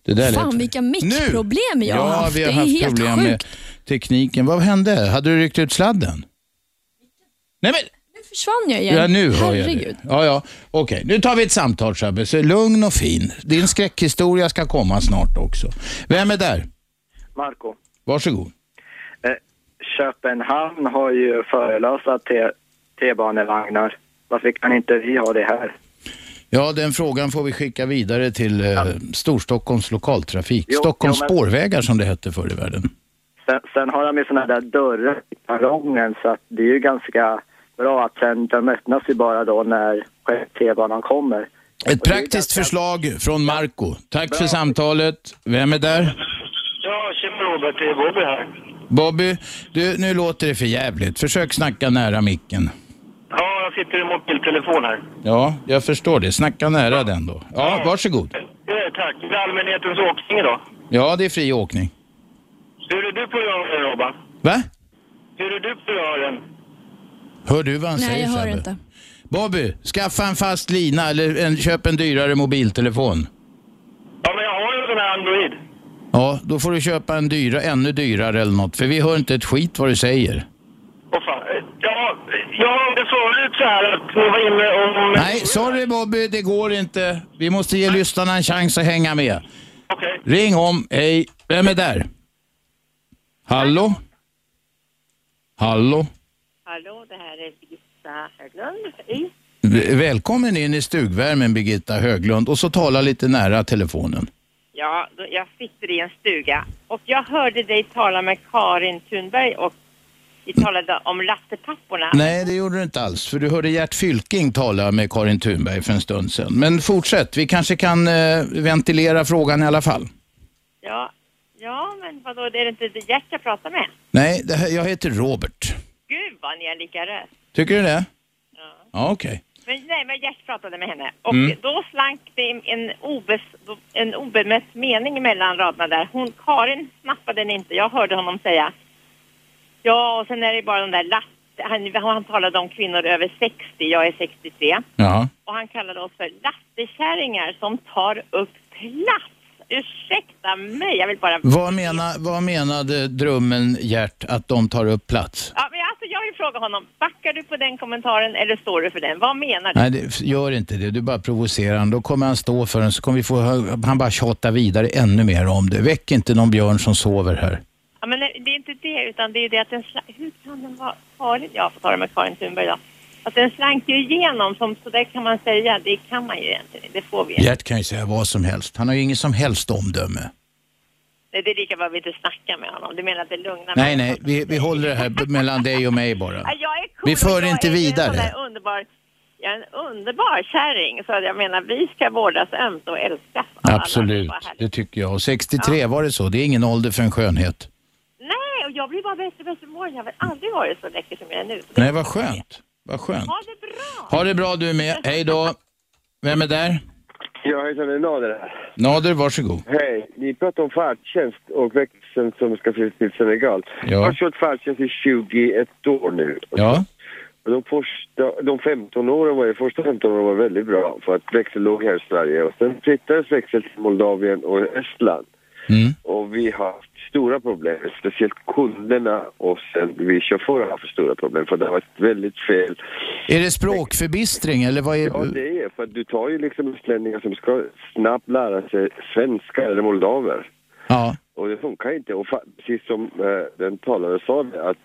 Det där Fan lät... vilka mickproblem jag har Ja, haft. vi har det är haft helt problem sjukt. med tekniken. Vad hände? Hade du ryckt ut sladden? Nej men, försvann jag igen. ja nu hör jag Herregud. det. Ja, ja. Okej, nu tar vi ett samtal Shabbe. Så lugn och fin. Din skräckhistoria ska komma snart också. Vem är där? Marco. Varsågod. Eh, Köpenhamn har ju förelösa T-banevagnar. Varför kan inte vi ha det här? Ja, den frågan får vi skicka vidare till eh, Storstockholms lokaltrafik. Jo, Stockholms jo, men- spårvägar som det hette förr i världen. Sen, sen har de ju såna där dörrar i perrongen så att det är ju ganska bra att sen de öppnas ju bara då när T-banan kommer. Ett praktiskt förslag från Marco. Tack för samtalet. Vem är där? Ja, tjena Robert, det är Bobby här. Bobby, du, nu låter det för jävligt. Försök snacka nära micken. Ja, jag sitter i mobiltelefon här. Ja, jag förstår det. Snacka nära den då. Ja, varsågod. Eh, tack. Det är allmänhetens åkning idag. Ja, det är fri åkning. Hur är du på rören, Robban? Va? Hur är du på rören? Hör du vad han Nej, säger jag hör Sebbe? inte. Bobby, skaffa en fast lina eller en, köp en dyrare mobiltelefon. Ja, men jag har ju en sån här Android. Ja, då får du köpa en dyra, ännu dyrare eller något. För vi hör inte ett skit vad du säger. Åh fan. Ja, jag hörde förut så här att ni var inne om... Nej, sorry Bobby, det går inte. Vi måste ge lyssnarna en chans att hänga med. Okej. Ring om. Hej. Vem är där? Hallå? Hallå? Hallå, det här är Birgitta Höglund. Hej. V- Välkommen in i stugvärmen Birgitta Höglund och så tala lite nära telefonen. Ja, då, jag sitter i en stuga och jag hörde dig tala med Karin Thunberg och vi talade om lattepapporna. Nej, det gjorde du inte alls, för du hörde Gert Fylking tala med Karin Thunberg för en stund sedan. Men fortsätt, vi kanske kan eh, ventilera frågan i alla fall. Ja, ja, men vadå, det är inte Gert jag pratar med? Nej, det här, jag heter Robert. Röst. Tycker du det? Ja, okej. Men nej, men Gert pratade med henne och Mm. då slank det en, obes, en obemött mening mellan raderna där. Hon, Karin snappade den inte. Jag hörde honom säga ja, och sen är det bara de där latte, han, han talade om kvinnor över 60, jag är 63. Ja. Och han kallade oss för lattekärringar som tar upp plats. Ursäkta mig, jag vill bara... Vad, menar, vad menade drömmen Gert att de tar upp plats? Ja, men alltså, jag vill fråga honom, backar du på den kommentaren eller står du för den? Vad menar du? Nej, det, gör inte det. Du bara provocerar honom. Då kommer han stå för den så kommer vi få han bara tjata vidare ännu mer om det. Väck inte någon björn som sover här. Ja, men det är inte det, utan det är det att den. Hur kan den vara farlig? Jag får ta det med Karin Thunberg då. Att den slank ju igenom, som så där kan man säga. Det kan man ju egentligen Det får vi. Gert kan ju säga vad som helst. Han har ju ingen som helst omdöme. Nej, Det är lika bra att vi inte snackar med honom. Du menar att det lugnar Nej, mig? nej, vi, vi håller det här mellan dig och mig bara. Ja, Jag är cool Vi för jag inte är En vidare. sån där underbar, jag är en underbar kärring. Så jag menar, vi ska vårdas ömt och älskas. Absolut, det tycker jag. Och 63 var det så. Det är ingen ålder för en skönhet. Nej, och jag blir bara bättre och bättre. Jag har aldrig varit så läcker som jag är nu. Det- Nej, vad skönt. Vad skönt. Ha det bra! Ha det bra du med. Hej då. Vem är där? Ja, hejsan, det är Nader här. Nader, varsågod. Hej, ni pratar om färdtjänst och växeln som ska flytta till Senegal. Ja. Jag har kört färdtjänst i 21 år nu. Ja. De, första, de 15 åren var, de första 15 åren var väldigt bra för att växeln låg här i Sverige. Och sen flyttades växeln till Moldavien och Estland. Mm. Och vi har haft stora problem, speciellt kunderna och sen vi chaufförer har haft stora problem för det har varit väldigt fel. Är det språkförbistring eller vad är Ja, det är för du tar ju liksom utlänningar som ska snabbt lära sig svenska eller moldaver. Ja. Och det funkar inte. Och precis som eh, den talare sa det, att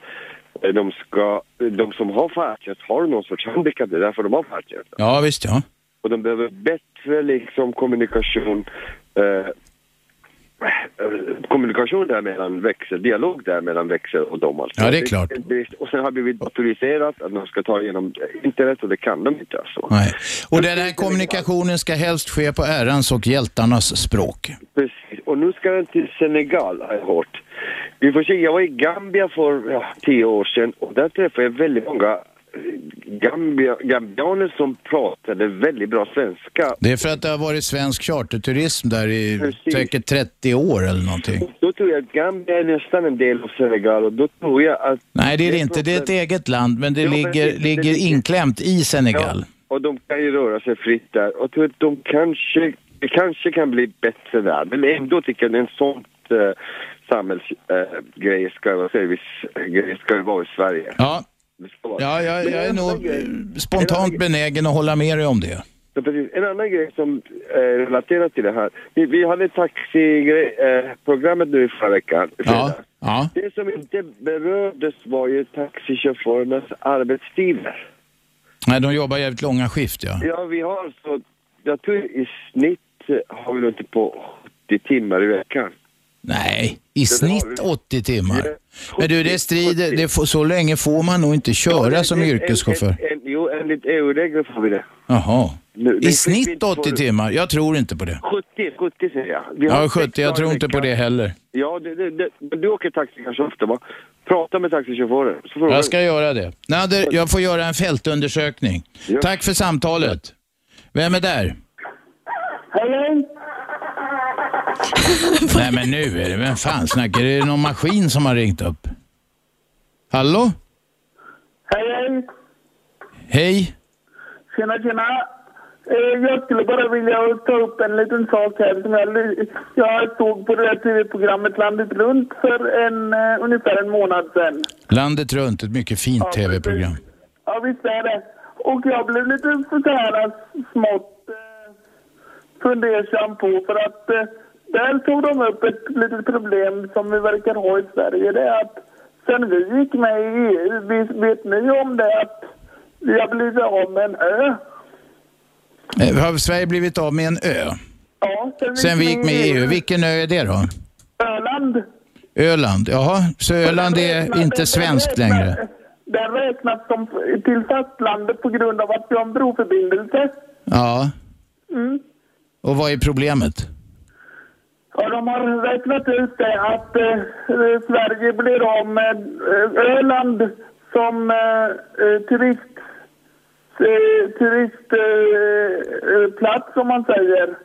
eh, de, ska, de som har färdtjänst har någon sorts handikapp, det är därför de har färdtjänst. Ja, visst ja. Och de behöver bättre liksom kommunikation eh, kommunikation där mellan växel, dialog där mellan växel och dem alltså. Ja, det är klart. Och sen har vi blivit datoriserat att de ska ta igenom internet och det kan de inte alltså. Nej. Och den här kommunikationen ska helst ske på ärans och hjältarnas språk. Precis. Och nu ska den till Senegal har jag hört. Vi får se, jag var i Gambia för ja, tio år sedan och där träffade jag väldigt många eh, Gambia, gambianer som pratade väldigt bra svenska. Det är för att det har varit svensk charterturism där i säkert 30 år eller någonting. Då tror jag att Gambia är nästan en del av Senegal och då tror jag att... Nej, det är det inte. Det är ett eget land, men det Ja, men ligger, det- det ligger Senegal. i Senegal. Och de kan ju röra sig fritt där. Och tror att de kanske, det kanske kan bli bättre där. Men ändå tycker jag att en sån uh, samhällsgrej uh, ska, servicegrej ska vara i Sverige. Ja. Ja, jag, jag är nog grej- eh, spontant benägen att hålla med dig om det. Ja, precis. En annan grej som är relaterat till det här. Vi, vi hade taxiprogrammet nu i förra veckan. fredags. Ja. Det som inte berördes var ju taxichaufförernas arbetstider. Nej, de jobbar jävligt långa skift, ja. Ja, vi har så, jag tror i snitt har vi inte på 70 timmar i veckan. Nej, i snitt 80 timmar. Men du, det strider. Det får, så länge får man nog inte köra som yrkeschaufför. En, en, jo, enligt EU-regler får vi det. Jaha. Nu- I det- snitt 80 timmar? Jag tror inte på det. 70, 70 säger jag. Vi har Ja, sex 70. Jag tror inte på det heller. Ja, det, det, det, men du åker taxi kanske ofta va? Prata med taxichaufförer. Jag ska göra det. Nader, jag får göra en fältundersökning. Tack för samtalet. Vem är där? Hej, Nej men nu är det, vem fan snackar? Är det någon maskin som har ringt upp? Hallå? hej, hej. Hej? Tjena, tjena. Eh, Jag skulle bara vilja ta upp en liten sak här som jag, jag såg på det här tv-programmet Landet runt för en, eh, ungefär en månad sedan. Landet runt, ett mycket fint tv-program. Ja, visst är det. Och jag blev lite så här smått eh, fundersam på för att eh, där tog de upp ett litet problem som vi verkar ha i Sverige. Det är att sen vi gick med i EU, vet, ni om det att vi har blivit av med en ö? Eh, Har Sverige blivit av med en ö? Ja, Sen vi gick med i EU. Vilken ö är det då? Öland. Öland. Jaha, så Öland är inte svenskt längre? Den räknas som till fastlandet på grund av att vi har en broförbindelse. Ja. Mm. Och vad är problemet? Ja, de har räknat ut det att eh, Sverige blir av med eh, Öland som eh, eh, turist, eh, turistplats, som man säger,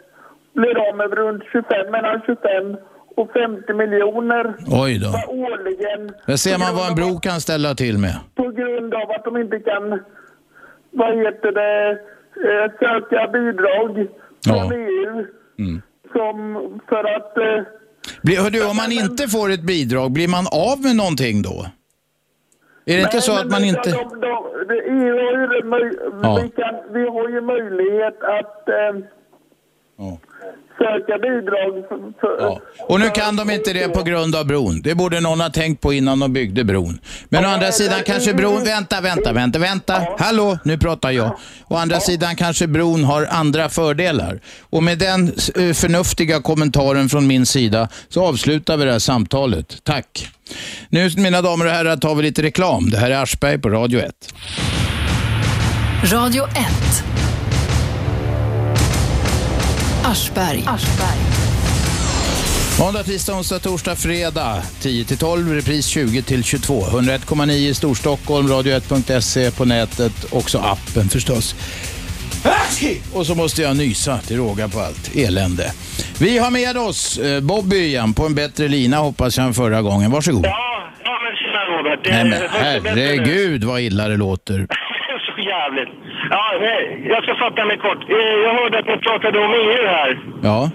blir av med runt 25, mellan 25 och 50 miljoner Oj då. årligen Där ser man vad en bro kan ställa till med. på grund av att de inte kan, vad heter det, eh, söka bidrag från EU. Mm. Som för att eh, Blir, hör du, om man inte får ett bidrag, blir man av med någonting då? Är det inte Nej, så men att man inte... De, de, de, EU har ju, det möj, Ja. vi, kan, vi har ju möjlighet att eh, söka bidrag för, för, Och nu kan de inte det på grund av bron. Det borde någon ha tänkt på innan de byggde bron. Men å andra sidan kanske bron... Vänta, vänta, vänta, vänta. Hallå, nu pratar jag. Å andra sidan kanske bron har andra fördelar. Och med den eh, förnuftiga kommentaren från min sida så avslutar vi det här samtalet. Tack. Nu, mina damer och herrar, tar vi lite reklam. Det här är Aschberg på Radio 1. Radio 1. Aschberg. Måndag, tisdag, onsdag, torsdag, fredag 10-12, repris 20-22. 101,9 i Storstockholm, radio1.se på nätet, också appen förstås. Och så måste jag nysa till råga på allt elände. Vi har med oss eh, Bobby igen på en bättre lina hoppas jag än förra gången. Varsågod. Ja, ja men tjena Robert. Det- Nej men herregud vad illa det låter. Jävligt. Ja, jag ska fatta mig kort. Eh, Jag hörde att ni pratade om EU här. Ja.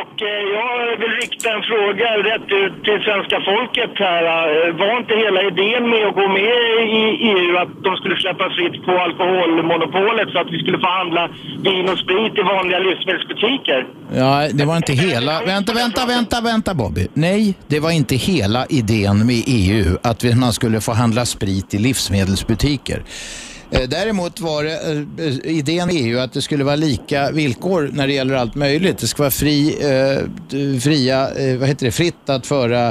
Och eh, jag vill rikta en fråga rätt ut till svenska folket här. Eh, Var inte hela idén med att gå med i EU att de skulle släppa fritt på alkoholmonopolet så att vi skulle få handla vin och sprit i vanliga livsmedelsbutiker? Ja, det var inte hela... Vänta, vänta, vänta, vänta Bobby. Nej, det var inte hela idén med EU att vi- man skulle få handla sprit i livsmedelsbutiker. Eh, Däremot var det, eh, idén med EU att det skulle vara lika villkor när det gäller allt möjligt. Det ska vara fri, eh, fria, eh, vad heter det, fritt att föra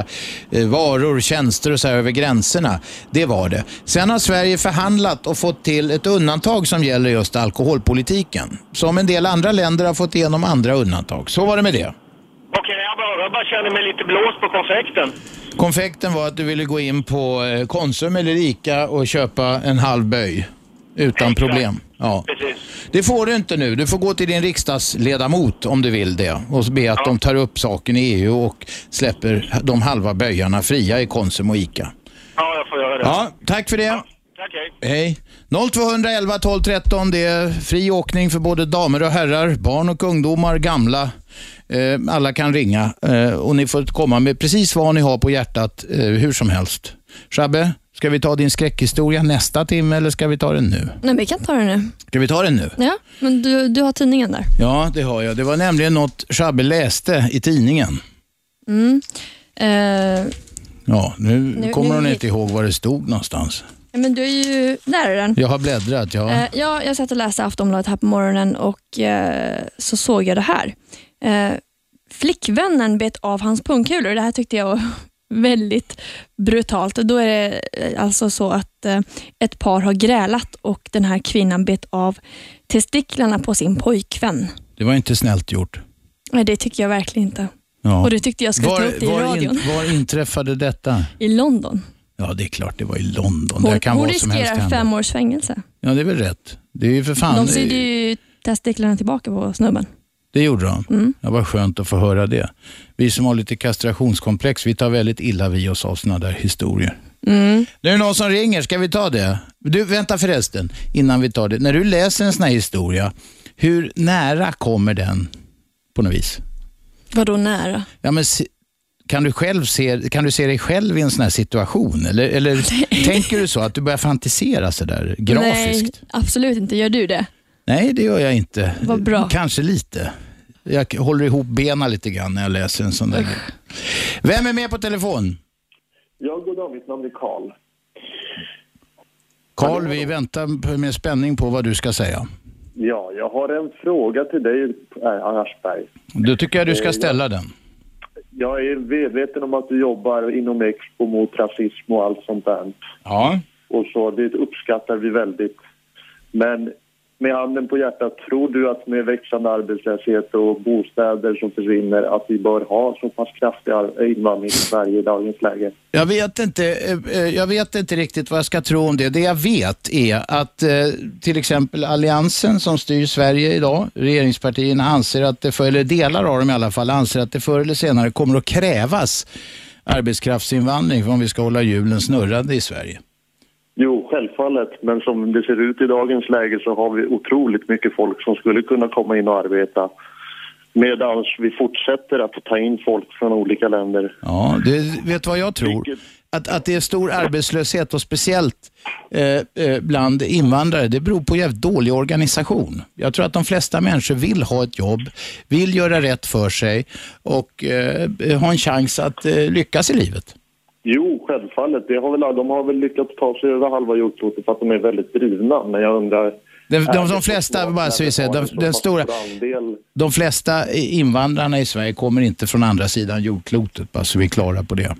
eh, varor, tjänster och så här över gränserna. Det var det. Sen har Sverige förhandlat och fått till ett undantag som gäller just alkoholpolitiken. Som en del andra länder har fått igenom andra undantag. Så var det med det. Okej, jag, bara, jag bara känner mig lite blåst på konfekten. Konfekten var att du ville gå in på Konsum eller Ica och köpa en halv böj utan problem. Ja. Det får du inte nu. Du får gå till din riksdagsledamot om du vill det och be att de tar upp saken i EU och släpper de halva böjarna fria i Konsum och Ica. Ja, jag får göra det. Ja, tack för det. Tack, hej. Hej. 0211 12 13. Det är fri åkning för både damer och herrar, barn och ungdomar, gamla. Eh, alla kan ringa eh, och ni får komma med precis vad ni har på hjärtat eh, hur som helst. Shabbe, ska vi ta din skräckhistoria nästa timme eller ska vi ta den nu? Nej, vi kan ta det nu. Ska vi ta den nu? Ja, men du, du har tidningen där. Ja, det har jag. Det var nämligen något Shabbe läste i tidningen. Mm. Eh, Ja, nu, Nu- kommer nu hon inte ihåg var det stod någonstans. men du är ju... Där är den. Jag har bläddrat, ja. Eh, ja, jag satt och läste Aftonbladet här på morgonen och eh, så såg jag det här. Eh, flickvännen bet av hans pungkulor. Det här tyckte jag var väldigt brutalt. Då är det eh, alltså så att eh, ett par har grälat och den här kvinnan bet av testiklarna på sin pojkvän. Det var inte snällt gjort. Nej, det tycker jag verkligen inte. Ja. Och det tyckte jag skulle var, ta upp det i var radion. In, var inträffade detta? I London. Ja, det är klart det var i London. Hon, kan hon riskerar fem års fängelse. Ja, det är väl rätt. Det är ju för fan... De sydde ju testiklarna tillbaka på snubben. Det gjorde de. Mm. Det var skönt att få höra det. Vi som har lite kastrationskomplex, vi tar väldigt illa vid oss av sådana där historier. Mm. Nu är det någon som ringer, ska vi ta det? Du, vänta förresten, innan vi tar det. När du läser en sån här historia, hur nära kommer den på något vis? Vadå nära? Ja, men kan, du själv se, kan du se dig själv i en sån här situation? Eller, eller tänker du så att du börjar fantisera sådär grafiskt? Nej, absolut inte. Gör du det? Nej, det gör jag inte. Vad bra. Kanske lite. Jag håller ihop benen lite grann när jag läser en sån där. Vem är med på telefon? Ja, god dag. Mitt namn är Karl. Karl, vi väntar med spänning på vad du ska säga. Ja, jag har en fråga till dig, äh, Aschberg. Då tycker jag du Eh, ska jag- ställa den. Jag är medveten om att du jobbar inom Expo mot rasism och allt sånt där. Ja. Och så, det uppskattar vi väldigt. Men med handen på hjärtat, tror du att med växande arbetslöshet och bostäder som försvinner att vi bör ha så pass kraftig invandring i Sverige i dagens läge? Jag vet, inte, eh, eh, jag vet inte riktigt vad jag ska tro om det. Det jag vet är att eh, till exempel Alliansen som styr Sverige idag, regeringspartierna anser att det, för, eller delar av dem i alla fall, anser att det förr eller senare kommer att krävas arbetskraftsinvandring om vi ska hålla hjulen snurrande i Sverige. Självfallet. Men som det ser ut i dagens läge så har vi otroligt mycket folk som skulle kunna komma in och arbeta. Medan vi fortsätter att ta in folk från olika länder. Ja, det, vet vad jag tror? Att, att det är stor arbetslöshet och speciellt eh, eh, bland invandrare, det beror på jävligt dålig organisation. Jag tror att de flesta människor vill ha ett jobb, vill göra rätt för sig och eh, ha en chans att eh, lyckas i livet. Jo, självfallet. Det har väl, de har väl lyckats ta sig över halva jordklotet för att de är väldigt drivna. Men jag undrar... De, de, de flesta, bara så vi vi säger, de, den stora, de flesta invandrarna i Sverige kommer inte från andra sidan jordklotet, bara så vi är klara på det.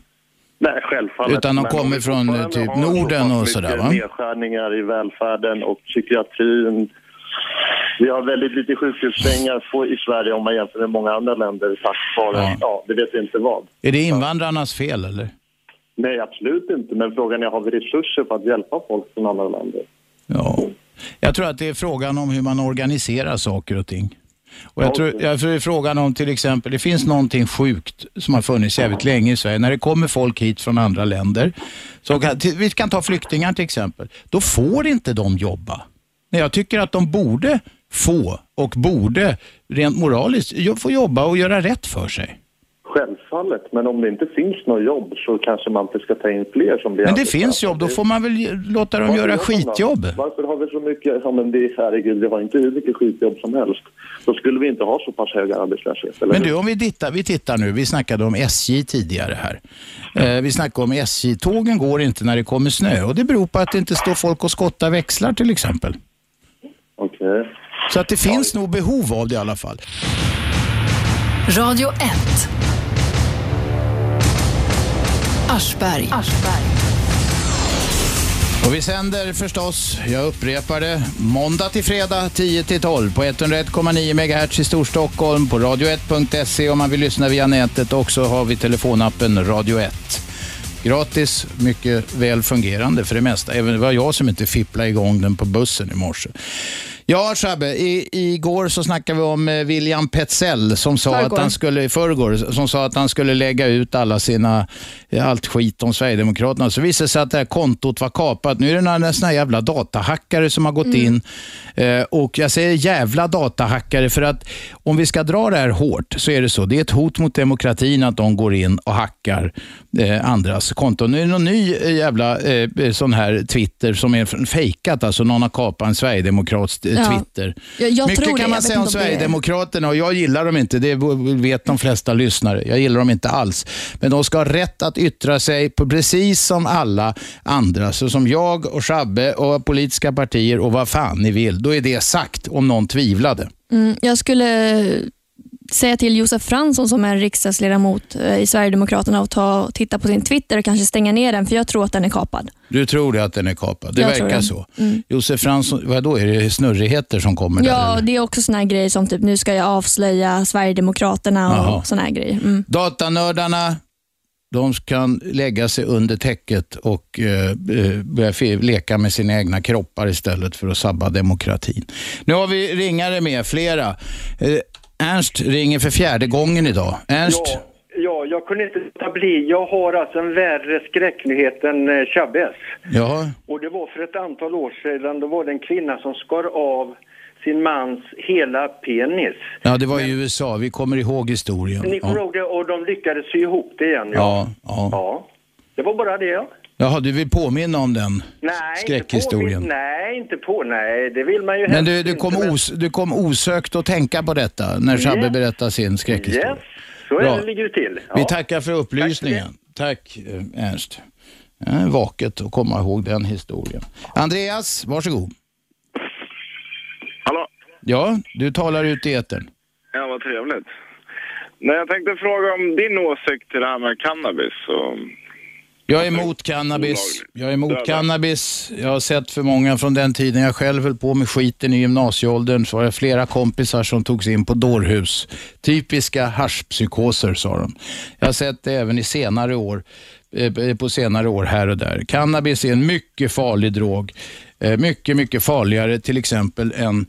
Nej, självfallet. Utan de kommer om vi från, typ, Norden och sådär, va? nedskärningar i välfärden och psykiatrin. Vi har väldigt lite sjukhussängar i Sverige om man jämför med många andra länder tack vare, Ja. ja, det vet jag inte vad. Är det invandrarnas fel eller? Nej, absolut inte. Men frågan är, har vi resurser för att hjälpa folk från andra länder? Ja. Jag tror att det är frågan om hur man organiserar saker och ting. Och jag, tror, jag tror det är frågan om till exempel, det finns någonting sjukt som har funnits jävligt länge i Sverige. När det kommer folk hit från andra länder, så kan, till, vi kan ta flyktingar till exempel, då får inte de jobba. Nej, Jag tycker att de borde få och borde rent moraliskt få jobba och göra rätt för sig. Självfallet, men om det inte finns något jobb så kanske man inte ska ta in fler som blir Men det finns jobb, då får man väl låta dem Varför göra skitjobb. Varför har vi så mycket, ja men det är herregud, vi har inte hur mycket skitjobb som helst. Då skulle vi inte ha så pass hög arbetslöshet, eller Men du, om vi tittar, vi tittar nu, vi snackade om SJ tidigare här. Eh, vi snackade om SJ, tågen går inte när det kommer snö och det beror på att det inte står folk och skottar växlar till exempel. Okej. Så att det finns nog behov av det i alla fall. Radio 1. Aschberg. Och vi sänder förstås, jag upprepar det, måndag till fredag 10 till 12 på 101,9 MHz i Storstockholm, på radio1.se om man vill lyssna via nätet och så har vi telefonappen Radio 1. Gratis, mycket väl fungerande för det mesta. Även det var jag som inte fipplade igång den på bussen i morse. Ja, Shabbe, i, igår så snackade vi om eh, William Petzell som sa Förrgår. att han skulle, i förrgår, som sa att han skulle lägga ut alla sina, eh, allt skit om Sverigedemokraterna. Så visade det sig att det här kontot var kapat. Nu är det några såna jävla datahackare som har gått Mm. in. Eh, och jag säger jävla datahackare för att om vi ska dra det här hårt så är det så. Det är ett hot mot demokratin att de går in och hackar eh, andras konton. Nu är det någon ny jävla eh, sån här Twitter som är fejkat. Alltså någon har kapat en sverigedemokrats eh, Ja. Twitter. Jag- jag Mycket kan man Jag säga om Sverigedemokraterna och jag gillar dem inte. Det vet de flesta lyssnare. Jag gillar dem inte alls. Men de ska ha rätt att yttra sig på precis som alla andra. Så som jag och Shabbe och politiska partier och vad fan ni vill. Då är det sagt om någon tvivlade. Mm, jag skulle säga till Josef Fransson som är riksdagsledamot eh, i Sverigedemokraterna att ta titta på sin Twitter och kanske stänga ner den, för jag tror att den är kapad. Du tror det att den är kapad? Det Jag verkar så. Mm. Josef Fransson, vad då är det snurrigheter som kommer där? Ja, det är också såna här grejer som typ nu ska jag avslöja Sverigedemokraterna och såna här grejer. Mm. Datanördarna, de kan lägga sig under täcket och eh, eh, börja leka med sina egna kroppar istället för att sabba demokratin. Nu har vi ringare med, flera. Eh, Ernst ringer för fjärde gången idag. Ernst? Ja, ja, jag kunde inte låta bli. Jag har alltså en värre skräcknyhet än eh, Chavez. Ja. Och det var för ett antal år sedan, då var det en kvinna som skar av sin mans hela penis. ja, det var i USA. Vi kommer ihåg historien. Ni kommer Ja. ihåg det? Och de lyckades sy ihop det igen. Ja, ja. ja. Det var bara det. Ja. Jaha, du vill påminna om den Nej, skräckhistorien? Inte på, nej, inte på. Nej, det vill man ju Men du, du, inte, kom men- os, du kom osökt att tänka på detta när Shabbe Yes. berättade sin skräckhistoria. Yes, så är Bra. det ligger det till. Ja. Vi tackar för upplysningen. Tack, eh, Ernst. Ja, vaket att komma ihåg den historien. Andreas, varsågod. Hallå? Ja, du talar ut i etern. Ja, vad trevligt. Nej, jag tänkte fråga om din åsikt till det här med cannabis. Och... Jag är emot cannabis. Jag är emot cannabis. Jag har sett för många från den tiden jag själv höll på med skiten i gymnasieåldern. Så var det flera kompisar som togs in på dårhus. Typiska haschpsykoser sa de. Jag har sett det även i senare år, eh, på senare år här och där. Cannabis är en mycket farlig drog. Eh, Mycket, mycket farligare till exempel än eh,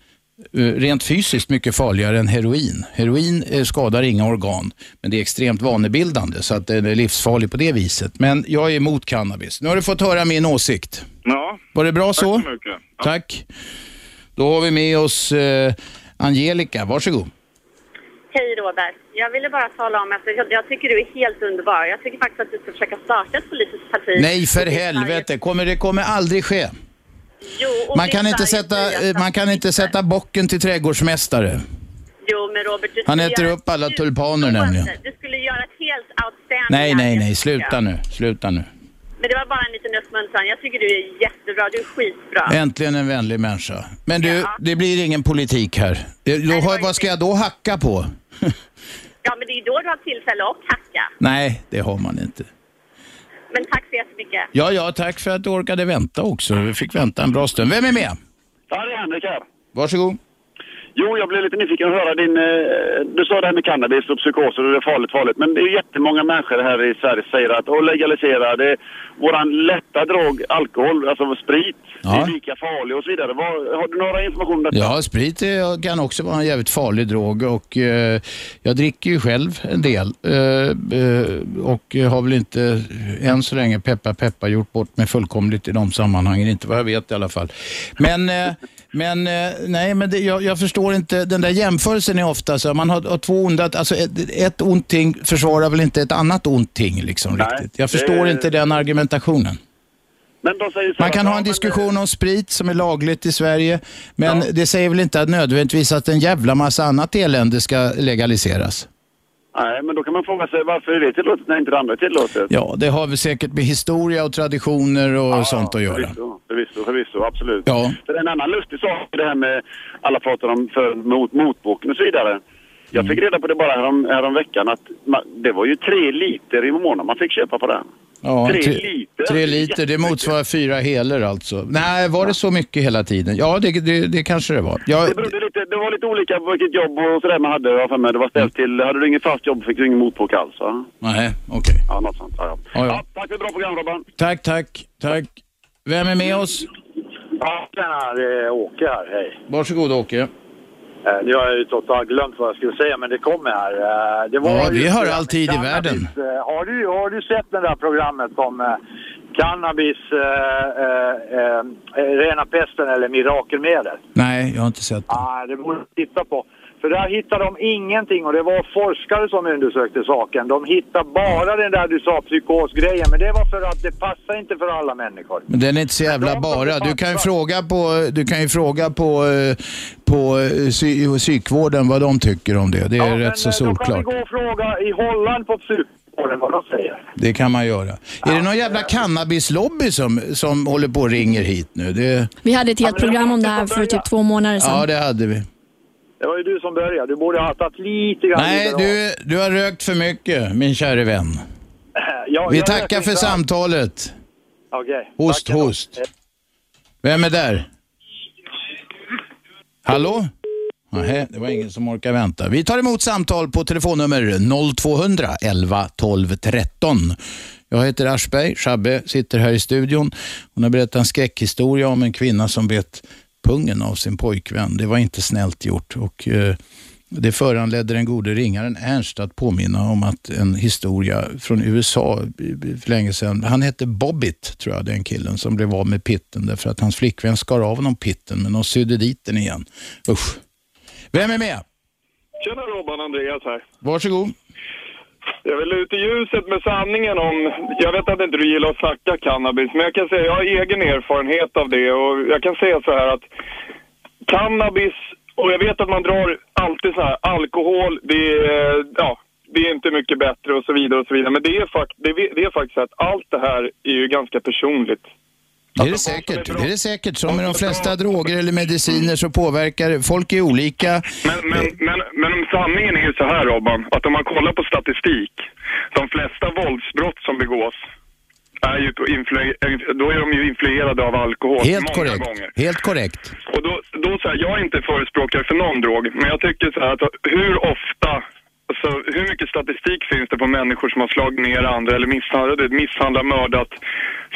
rent fysiskt mycket farligare än heroin. Heroin eh, skadar inga organ, men det är extremt vanebildande så att den är livsfarlig på det viset. Men jag är emot cannabis. Nu har du fått höra min åsikt. Ja. Var det bra så? Tack så mycket. Tack. Då har vi med oss eh, Angelica. Varsågod. Hej Robert. Jag ville bara tala om att jag, jag tycker du är helt underbar. Jag tycker faktiskt att du ska försöka starta ett politiskt parti. Nej, för helvete. Kommer, det kommer aldrig ske. Jo, Man kan inte sätta, man kan inte sätta bocken till trädgårdsmästare. Jo, men Robert, Han äter upp alla tulpaner nämligen. Du skulle göra ett helt outstanding Nej, nej, nej. Sluta nu. Sluta nu. Men det var bara en liten uppmuntran. Jag tycker du är jättebra. Du är skitbra. Äntligen en vänlig människa. Men du, det blir ingen politik här. Då, har- vad ska jag då hacka på? Ja, men det är ju då du har tillfälle att hacka. Nej, det har man inte. Men tack så jättemycket. Ja, ja, tack för att du orkade vänta också. Vi fick vänta en bra stund. Vem är med? Ja, det är Henrik här. Varsågod. Jo, jag blev lite nyfiken att höra din... Eh, du sa det här med cannabis och psykoser och det är farligt, farligt. Men det är jättemånga människor här i Sverige som säger att och legalisera det. Våran lätta drog, alkohol, alltså sprit, Ja. är lika farlig och så vidare. Vad, har du några information om detta? Ja, sprit är- kan också vara en jävligt farlig drog och eh, jag dricker ju själv en del eh, eh, och har väl inte än så länge, peppa peppa, gjort bort mig fullkomligt i de sammanhangen, inte vad jag vet i alla fall. Men, eh, men eh, nej, men det, jag, jag förstår inte, den där jämförelsen är ofta så, man har, har två onda, alltså ett, ett ont ting försvarar väl inte ett annat ont ting liksom Nej, riktigt. Jag det- förstår inte den argumentationen. Men de säger så Man kan ja, ha en diskussion om sprit som är lagligt i Sverige, men det säger väl inte att nödvändigtvis att en jävla massa annat elände ska legaliseras? Nej, men då kan man fråga sig varför är det tillåtet när inte det andra är tillåtet? Ja, det har väl säkert med historia och traditioner och sånt att göra. Förvisso, förvisso, förvisso, absolut. Ja. För en annan lustig sak är det här med, alla pratar om för mot, motboken och så vidare. Jag fick reda på det bara härom, härom veckan att man, det var ju tre liter i månaden man fick köpa på den. Ja, Tre tre, liter. Tre liter, det motsvarar fyra heler alltså. Nej, var det så mycket hela tiden? Ja, det, det, det kanske det var. Ja, Det, berodde lite, det var lite olika på vilket jobb och sådär man hade. Jag för mig. Det var ställt till, hade du inget fast jobb fick du ingen motbok alls nej, okej. Ja, något sånt. Ja. Ja, ja. tack för ett bra program Robban. Tack, tack, tack. Vem är med oss? Ja, tjena, det är Åke här. Hej. Varsågod Åke. Eh, Nu har jag ju totalt glömt vad jag skulle säga, men det kommer här. Eh, Det var Ja, har programmet all tid i världen. Eh, Har du, har du sett det där programmet om eh, cannabis, eh, eh, eh, rena pesten eller mirakelmedel? Nej, jag har inte sett det. Ah, det borde du titta på. För där hittade de ingenting och det var forskare som undersökte saken. De hittade bara den där du sa psykosgrejen, men det var för att det passar inte för alla människor. Men den är inte så jävla bara. Du kan ju fråga på, du kan ju fråga på, eh, på eh, psy, psykvården vad de tycker om det. Det är rätt så Men, eh, Då kan vi solklart. gå och fråga i Holland på psykvården vad de säger. Det kan man göra. Är det någon jävla cannabislobby som, som håller på och ringer hit nu? Det, Vi hade ett helt program om det här för typ två månader sedan. ja, det hade vi. Det var ju du som började. Du borde ha tagit lite grann Nej, du, du har rökt för mycket, min käre vän. Ja, Vi jag tackar för samtalet. Okej. Host, host. Vem är där? Hallå? Nej, det var ingen som orkar vänta. Vi tar emot samtal på telefonnummer 0200 11 12 13. Jag heter Aschberg, Shabbe sitter här i studion. Hon har berättat en skräckhistoria om en kvinna som bet pungen av sin pojkvän. Det var inte snällt gjort och eh, det föranledde den gode ringaren Ernst att påminna om att en historia från USA för länge sedan. Han hette Bobbit, tror jag, den killen som blev av med pitten därför att hans flickvän skar av honom pitten men de sydde dit den igen. Usch. Vem är med? Tjena Robban, Andreas här. Varsågod. Jag vill ut i ljuset med sanningen om... Jag vet att inte du gillar att snacka cannabis, men jag kan säga jag har egen erfarenhet av det och jag kan säga så här att cannabis, och jag vet att man drar alltid så här, alkohol, det är, ja, det är inte mycket bättre och så vidare och så vidare. Men det är, fakt, det är, det är faktiskt så att allt det här är ju ganska personligt. Det är det säkert. Det är det säkert. Som med de flesta droger eller mediciner så påverkar folk är olika. Men, men, men, men sanningen är ju så här Robban, att om man kollar på statistik, de flesta våldsbrott som begås är ju på influ- då är de ju influerade av alkohol Helt många korrekt. gånger. Helt korrekt. Och då, då så här, jag är inte förespråkare för någon drog, men jag tycker så här att hur ofta, alltså hur mycket statistik finns det på människor som har slagit ner andra eller misshandlat, misshandlat mördat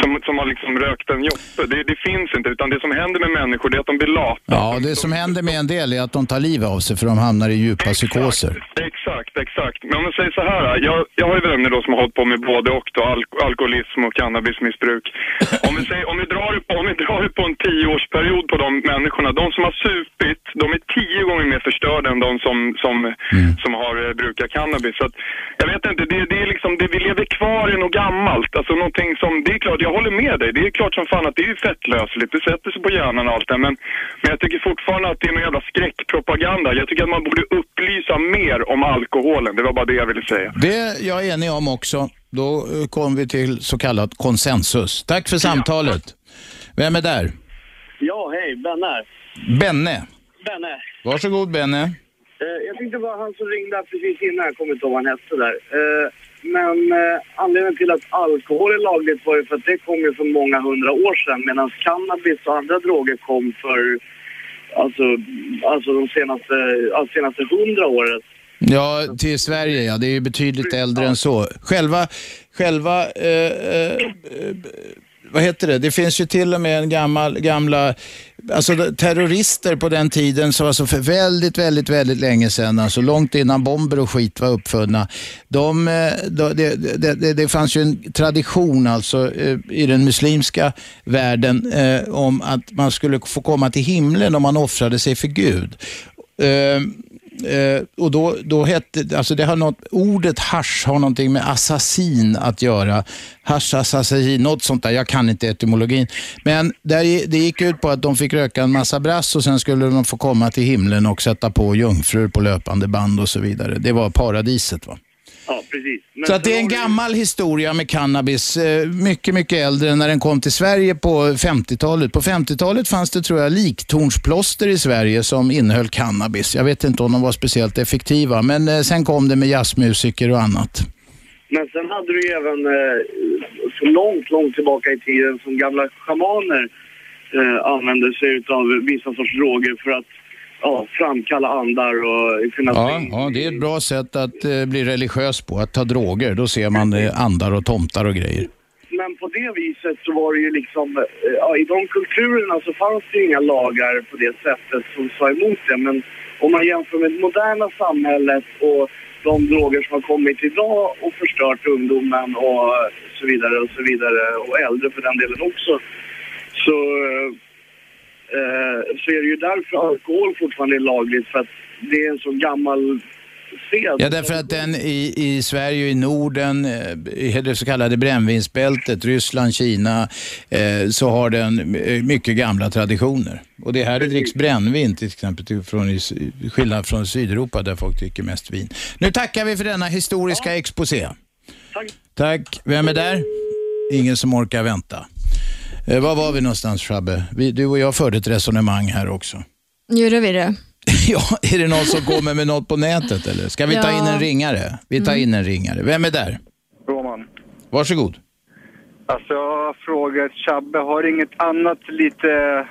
som, som har liksom rökt en joppe. Det, det finns inte, utan det som händer med människor det är att de blir lata. Ja, det som händer med en del är att de tar livet av sig för de hamnar i djupa psykoser. Exakt, exakt. Men om man säger så här, jag, jag har ju vänner då som har hållit på med både och då, alk alkoholism och cannabismissbruk. Om vi, säger, om, vi drar, om vi drar på en tioårsperiod på de människorna, de som har supit, de är tio gånger mer förstörda än de som, som, som har eh, brukat cannabis. Så att, jag vet inte, det, det är liksom, det, vi lever kvar i något gammalt. Alltså någonting som, det är klart, jag håller med dig, det är klart som fan att det är ju fettlösligt, det sätter sig på hjärnan och allt det, men, men jag tycker fortfarande att det är någon jävla skräckpropaganda. Jag tycker att man borde upplysa mer om alkoholen, det var bara det jag ville säga. Det är jag enig om också. Då eh, kom vi till så kallad konsensus. Tack för samtalet. Vem är där? Ja, hej, Benne här. Benne. Benne. Varsågod Benne. Eh, jag tänkte bara han som ringde här precis innan, jag kommer inte ihåg vad han hette där. Eh, men eh, anledningen till att alkohol är lagligt var ju för att det kom ju för många hundra år sedan medan cannabis och andra droger kom för alltså, alltså de senaste, alltså senaste hundra året. Ja, till Sverige ja. Det är ju betydligt äldre än så. Själva, själva eh, eh, vad heter det? Det finns ju till och med en gammal, gamla, alltså terrorister på den tiden, så alltså för väldigt, väldigt, väldigt länge sedan, alltså långt innan bomber och skit var uppfunna. De, eh, de, det, det, det, det fanns ju en tradition alltså eh, i den muslimska världen eh, om att man skulle få komma till himlen om man offrade sig för Gud. Eh, Eh, och då, då hette, alltså det har något, ordet hasch har någonting med assassin att göra. Hasch, assassin, något sånt där. Jag kan inte etymologin. Men där, det gick ut på att de fick röka en massa brass och sen skulle de få komma till himlen och sätta på jungfrur på löpande band och så vidare. Det var paradiset. va? Ja, precis. Men Så att det är en gammal historia med cannabis, eh, mycket, mycket äldre än när den kom till Sverige på 50-talet. På 50-talet fanns det, tror jag, liktornsplåster i Sverige som innehöll cannabis. Jag vet inte om de var speciellt effektiva, men eh, sen kom det med jazzmusiker och annat. Men sen hade du även eh, så långt, långt tillbaka i tiden som gamla schamaner eh, använde sig av vissa sorts droger för att ja, framkalla andar och kunna Ja, ja, det är ett bra sätt att eh, bli religiös på, att ta droger. Då ser man eh, andar och tomtar och grejer. Men på det viset så var det ju liksom, eh, ja, i de kulturerna så fanns det ju inga lagar på det sättet som sa emot det. Men om man jämför med det moderna samhället och de droger som har kommit idag och förstört ungdomen och så vidare och så vidare och äldre för den delen också. Så, eh, så är det ju därför alkohol fortfarande är lagligt för att det är en så gammal sed. Ja, därför att den i, i Sverige och i Norden, eh, i det så kallade brännvinsbältet, Ryssland, Kina, eh, så har den mycket gamla traditioner. Och det är här det dricks brännvin till exempel, från, i, skillnad från Sydeuropa där folk dricker mest vin. Nu tackar vi för denna historiska exposé. Tack. Tack. Vem är där? Ingen som orkar vänta. Eh, var var vi någonstans Shabbe? Vi, du och jag förde ett resonemang här också. Gjorde vi det? Ja, är det någon som kommer med något på nätet eller? Ska vi ta Ja. in en ringare? Vi tar Mm. in en ringare. Vem är där? Roman. Varsågod. Alltså jag har frågat Chabbe, har inget annat lite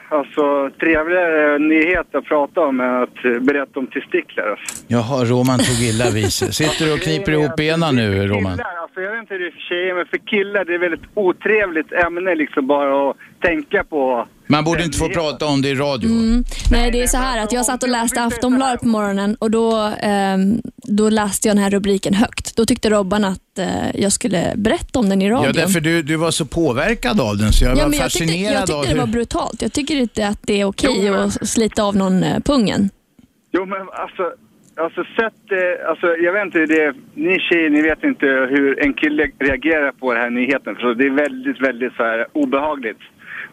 alltså, trevligare nyhet att prata om än att berätta om testiklar? Alltså. Jaha, Roman tog illa vid sig. Sitter du och kniper ihop benen nu, Roman? Killar, alltså, jag vet inte hur det är för tjejer, men för killar det är väldigt otrevligt ämne liksom bara att tänka på. Man borde inte få prata om det i radio. Mm. Nej, det är så här att jag satt och läste Aftonbladet på morgonen och då, ehm, då läste jag den här rubriken högt. Då tyckte Robban att eh, jag skulle berätta om den i radion. Ja, därför du, du var så påverkad av den så jag Ja, var men jag tyckte, fascinerad jag av tyckte det var brutalt. Jag tycker inte att det är okej att slita av någon eh, pungen. Jo men alltså, alltså sätt eh, alltså jag vet inte, det, ni tjejer ni vet inte hur en kille reagerar på den här nyheten. Så det är väldigt, väldigt så här obehagligt.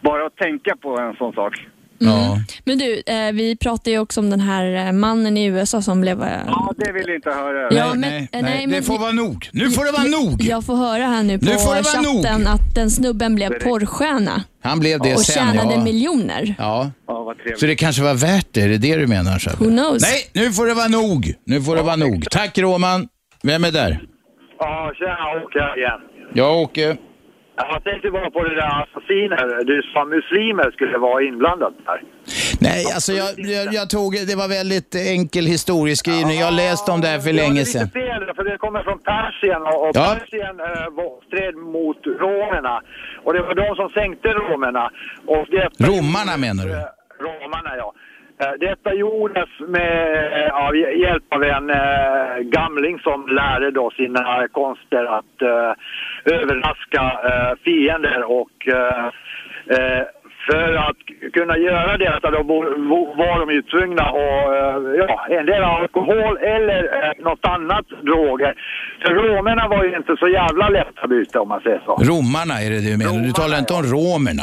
Bara att tänka på en sån sak. Ja. Men du, eh, vi pratade ju också om den här eh, mannen i USA som blev... eh, Ja, det vill jag inte höra. Ja, men- nej, nej, det men- får vara nog. Nu får det vara nog. Jag får höra här nu på Nu får det vara chatten nog. att den snubben blev porrstjärna Han blev det och sen, tjänade ja. miljoner. Ja. Ja. Så det kanske var värt det, är det det du menar? Shabbe? Who knows? Nej, nu får det vara nog. Nu får det vara nog. Tack Roman. Vem är där? Ja, tjena Åke igen. Jag Åke. Jag tänkte bara på det där assassiner. Du sa muslimer skulle vara inblandade där. Nej, alltså jag, jag, jag tog, det var väldigt enkel historieskrivning. Jag läste om det här för länge sedan. Det är lite fel, för det kommer från Persien och, och Ja. Persien eh, stred mot romerna. Och det var de som sänkte romerna. Och det, Romarna menar du? romarna ja. Eh, Detta gjordes med eh, ja, hjälp av en eh, gamling som lärde då sina konster att eh, överraska eh, fiender och eh, eh, för att kunna göra bo- bo- var de ju tvungna att ja, en del alkohol eller eh, något annat droger. För romerna var ju inte så jävla lätta byte om man säger så. Romarna är det du menar? Du talar inte om romerna?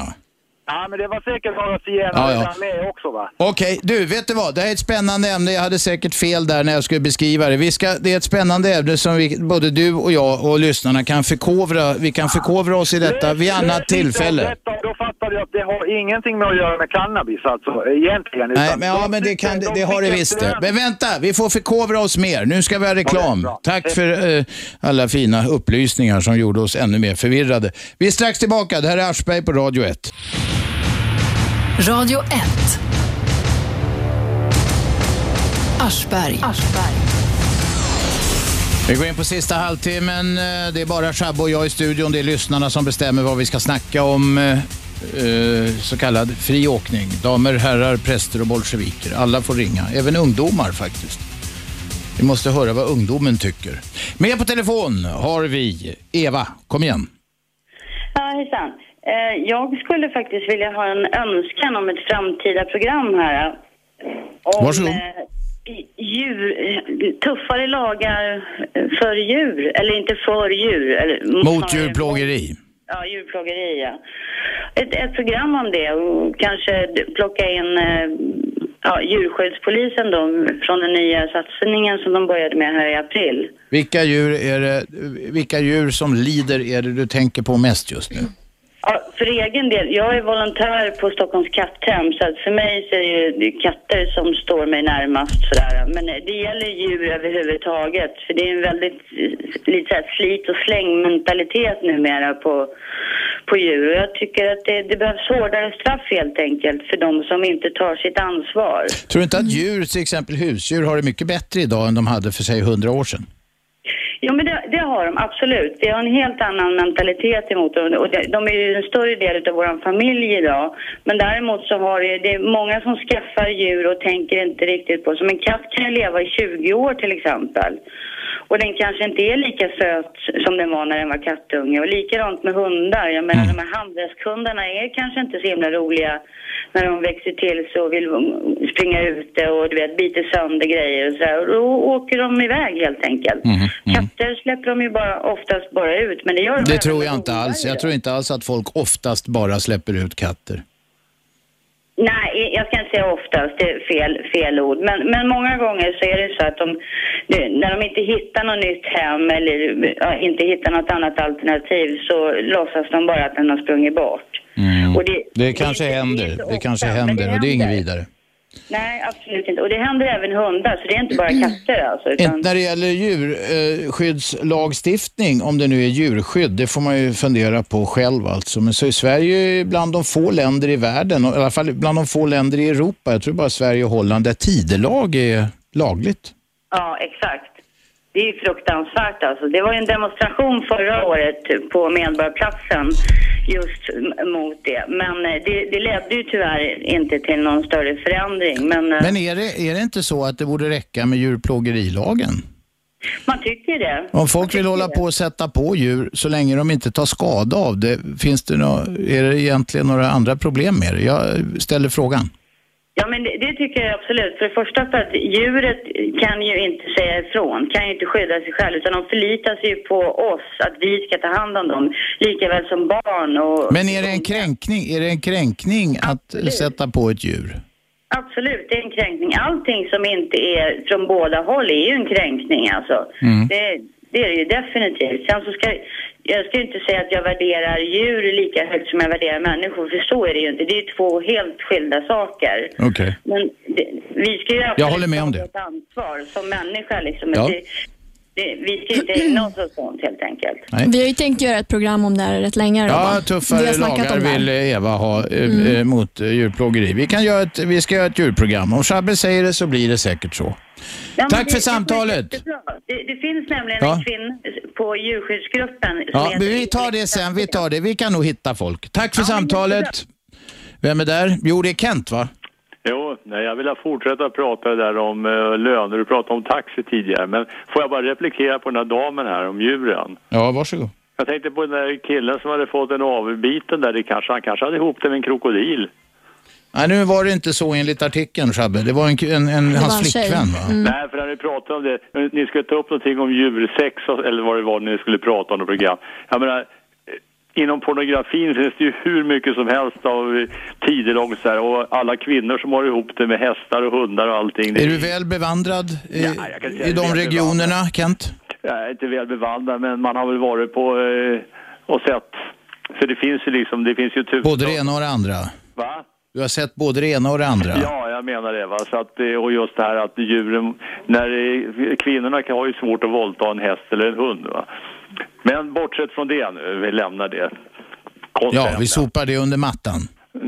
Ja, men det var säkert några zigenare Ja, ja. med också va? Okej, du, vet du vad? Det här är ett spännande ämne. Jag hade säkert fel där när jag skulle beskriva det. Vi ska, det är ett spännande ämne som vi, både du och jag och lyssnarna kan förkovra. Vi kan förkovra oss i detta vid annat tillfälle. Detta, då fattar du att det har ingenting med att göra med cannabis alltså, egentligen. Nej, men, ja, men det, kan, de det har det visst det. Men vänta, vi får förkovra oss mer. Nu ska vi ha reklam. Tack för eh, alla fina upplysningar som gjorde oss ännu mer förvirrade. Vi är strax tillbaka. Det här är Aschberg på Radio 1. Radio 1. Aschberg. Vi går in på sista halvtimmen. Eh, Det är bara Shabbe och jag i studion. Det är lyssnarna som bestämmer vad vi ska snacka om. eh, eh, Så kallad fri åkning. Damer, herrar, präster och bolsjeviker. Alla får ringa. Även ungdomar faktiskt. Vi måste höra vad ungdomen tycker. Med på telefon har vi Eva. Kom igen. Ja, hejsan. Eh, Jag skulle faktiskt vilja ha en önskan om ett framtida program här. Om, Varsågod. eh, Djur, eh, tuffare lagar för djur, eller inte för djur. Eller, Mot djurplågeri. Ja, djurplågeri, ja. Ett, ett program om det och kanske plocka in ja, djurskyddspolisen då från den nya satsningen som de började med här i april. Vilka djur, är det, vilka djur som lider är det du tänker på mest just nu? Ja, för egen del, jag är volontär på Stockholms katthem så för mig så är det ju katter som står mig närmast sådär. Men eh, det gäller djur överhuvudtaget för det är en väldigt eh, lite så här slit och släng mentalitet numera på, på djur och jag tycker att det, det behövs hårdare straff helt enkelt för de som inte tar sitt ansvar. Tror du inte att djur, till exempel husdjur, har det mycket bättre idag än de hade för sig hundra år sedan? Jo, men det, det har de absolut. Vi har en helt annan mentalitet emot dem. Och de, de är ju en större del av vår familj idag. Men däremot så har det, det är många som skaffar djur och tänker inte riktigt på. Som en katt kan ju leva i 20 år till exempel. Och den kanske inte är lika söt som den var när den var kattunge. Och likadant med hundar. Jag menar de här handväskhundarna är kanske inte så himla roliga när de växer till och vill springa ute och du vet biter sönder grejer och sådär. Och då åker de iväg helt enkelt. Katter släpper de ju bara, oftast bara ut. Men det gör de Det tror jag inte alls. Jag tror inte alls att folk oftast bara släpper ut katter. Nej, jag ska inte säga oftast, det är fel, fel ord. Men, men många gånger så är det så att de, det- när de inte hittar något nytt hem eller inte hittar något annat alternativ så låtsas de bara att den har sprungit bort. Och det, Det kanske händer. Det kanske händer och det är inget vidare. Nej, absolut inte. Och det händer även hundar, så det är inte bara katter alltså. Utan, Inte när det gäller djurskyddslagstiftning, om det nu är djurskydd, det får man ju fundera på själv alltså. Men så är Sverige bland de få länder i världen, i alla fall bland de få länder i Europa, jag tror bara Sverige och Holland, där tidelag är lagligt. Ja, exakt. Det är ju fruktansvärt alltså. Det var ju en demonstration förra året på Medborgarplatsen just mot det. Men eh, det, det ledde ju tyvärr inte till någon större förändring. Men, eh, Men är det, är det inte så att det borde räcka med djurplågerilagen? man tycker det. Om folk vill hålla på och sätta på djur så länge de inte tar skada av det, finns det nå, är det egentligen några andra problem med det? Jag ställer frågan. Ja, men det, det tycker jag absolut. För det första för att djuret kan ju inte säga ifrån, kan ju inte skydda sig själv, utan de förlitar sig ju på oss, att vi ska ta hand om dem, lika väl som barn och... Men är det en kränkning, är det en kränkning att sätta på ett djur? Absolut, det är en kränkning. Allting som inte är från båda håll är ju en kränkning alltså. Mm. Det, det är det ju definitivt. Sen så ska jag ska ju inte säga att jag värderar djur lika högt som jag värderar människor, för så är det ju inte. Det är ju två helt skilda saker. Okej. Men det, vi ska ju Jag håller med om det. ett ansvar som människa liksom. Ja. Det, det, vi ska inte ägna oss åt sånt helt enkelt. Vi har ju tänkt göra ett program om det här rätt länge. Ja, vi tuffare har snackat lagar om vill Eva ha eh, Mm. eh, mot eh, djurplågeri. Vi, kan göra ett, vi ska göra ett djurprogram. Om Shabbe säger det så blir det säkert så. Ja, Tack det- för samtalet. Det, det finns nämligen Ja. en kvinna på djurskyddsgruppen. Ja, men vi tar det sen. Vi tar det. Vi kan nog hitta folk. Tack för Ja, samtalet. Vem är där? Jo, det är Kent, va? Jo, nej, jag vill fortsätta prata där om uh, löner. Du pratade om taxi tidigare. Men får jag bara replikera på den här damen här om djuren? Ja, varsågod. Jag tänkte på den där killen som hade fått en avbiten där. Det kanske, han kanske hade ihop det med en krokodil. Nej, nu var det inte så enligt artikeln, Shabbe. Det var en, en, en, hans flickvän, va? Nej, för när ni pratade om det, ni skulle ta upp någonting om djursex eller vad det var ni skulle prata om något program. Jag menar, eh, inom pornografin finns det ju hur mycket som helst av eh, tidelag och så här, och alla kvinnor som har ihop det med hästar och hundar och allting. Är du väl bevandrad i, säga i de regionerna, Kent? Jag är inte väl bevandrad, men man har väl varit på eh, och sett. För det finns ju liksom, det finns ju tusen... Både det ena och det andra. Va? Du har sett både det ena och det andra. Ja, jag menar det. Va? Så att, eh, och just det här att djuren, när eh, kvinnorna kan ha ju svårt att våldta en häst eller en hund. Va? Men bortsett från det nu, vi lämnar det. Ja, vi sopar det under mattan.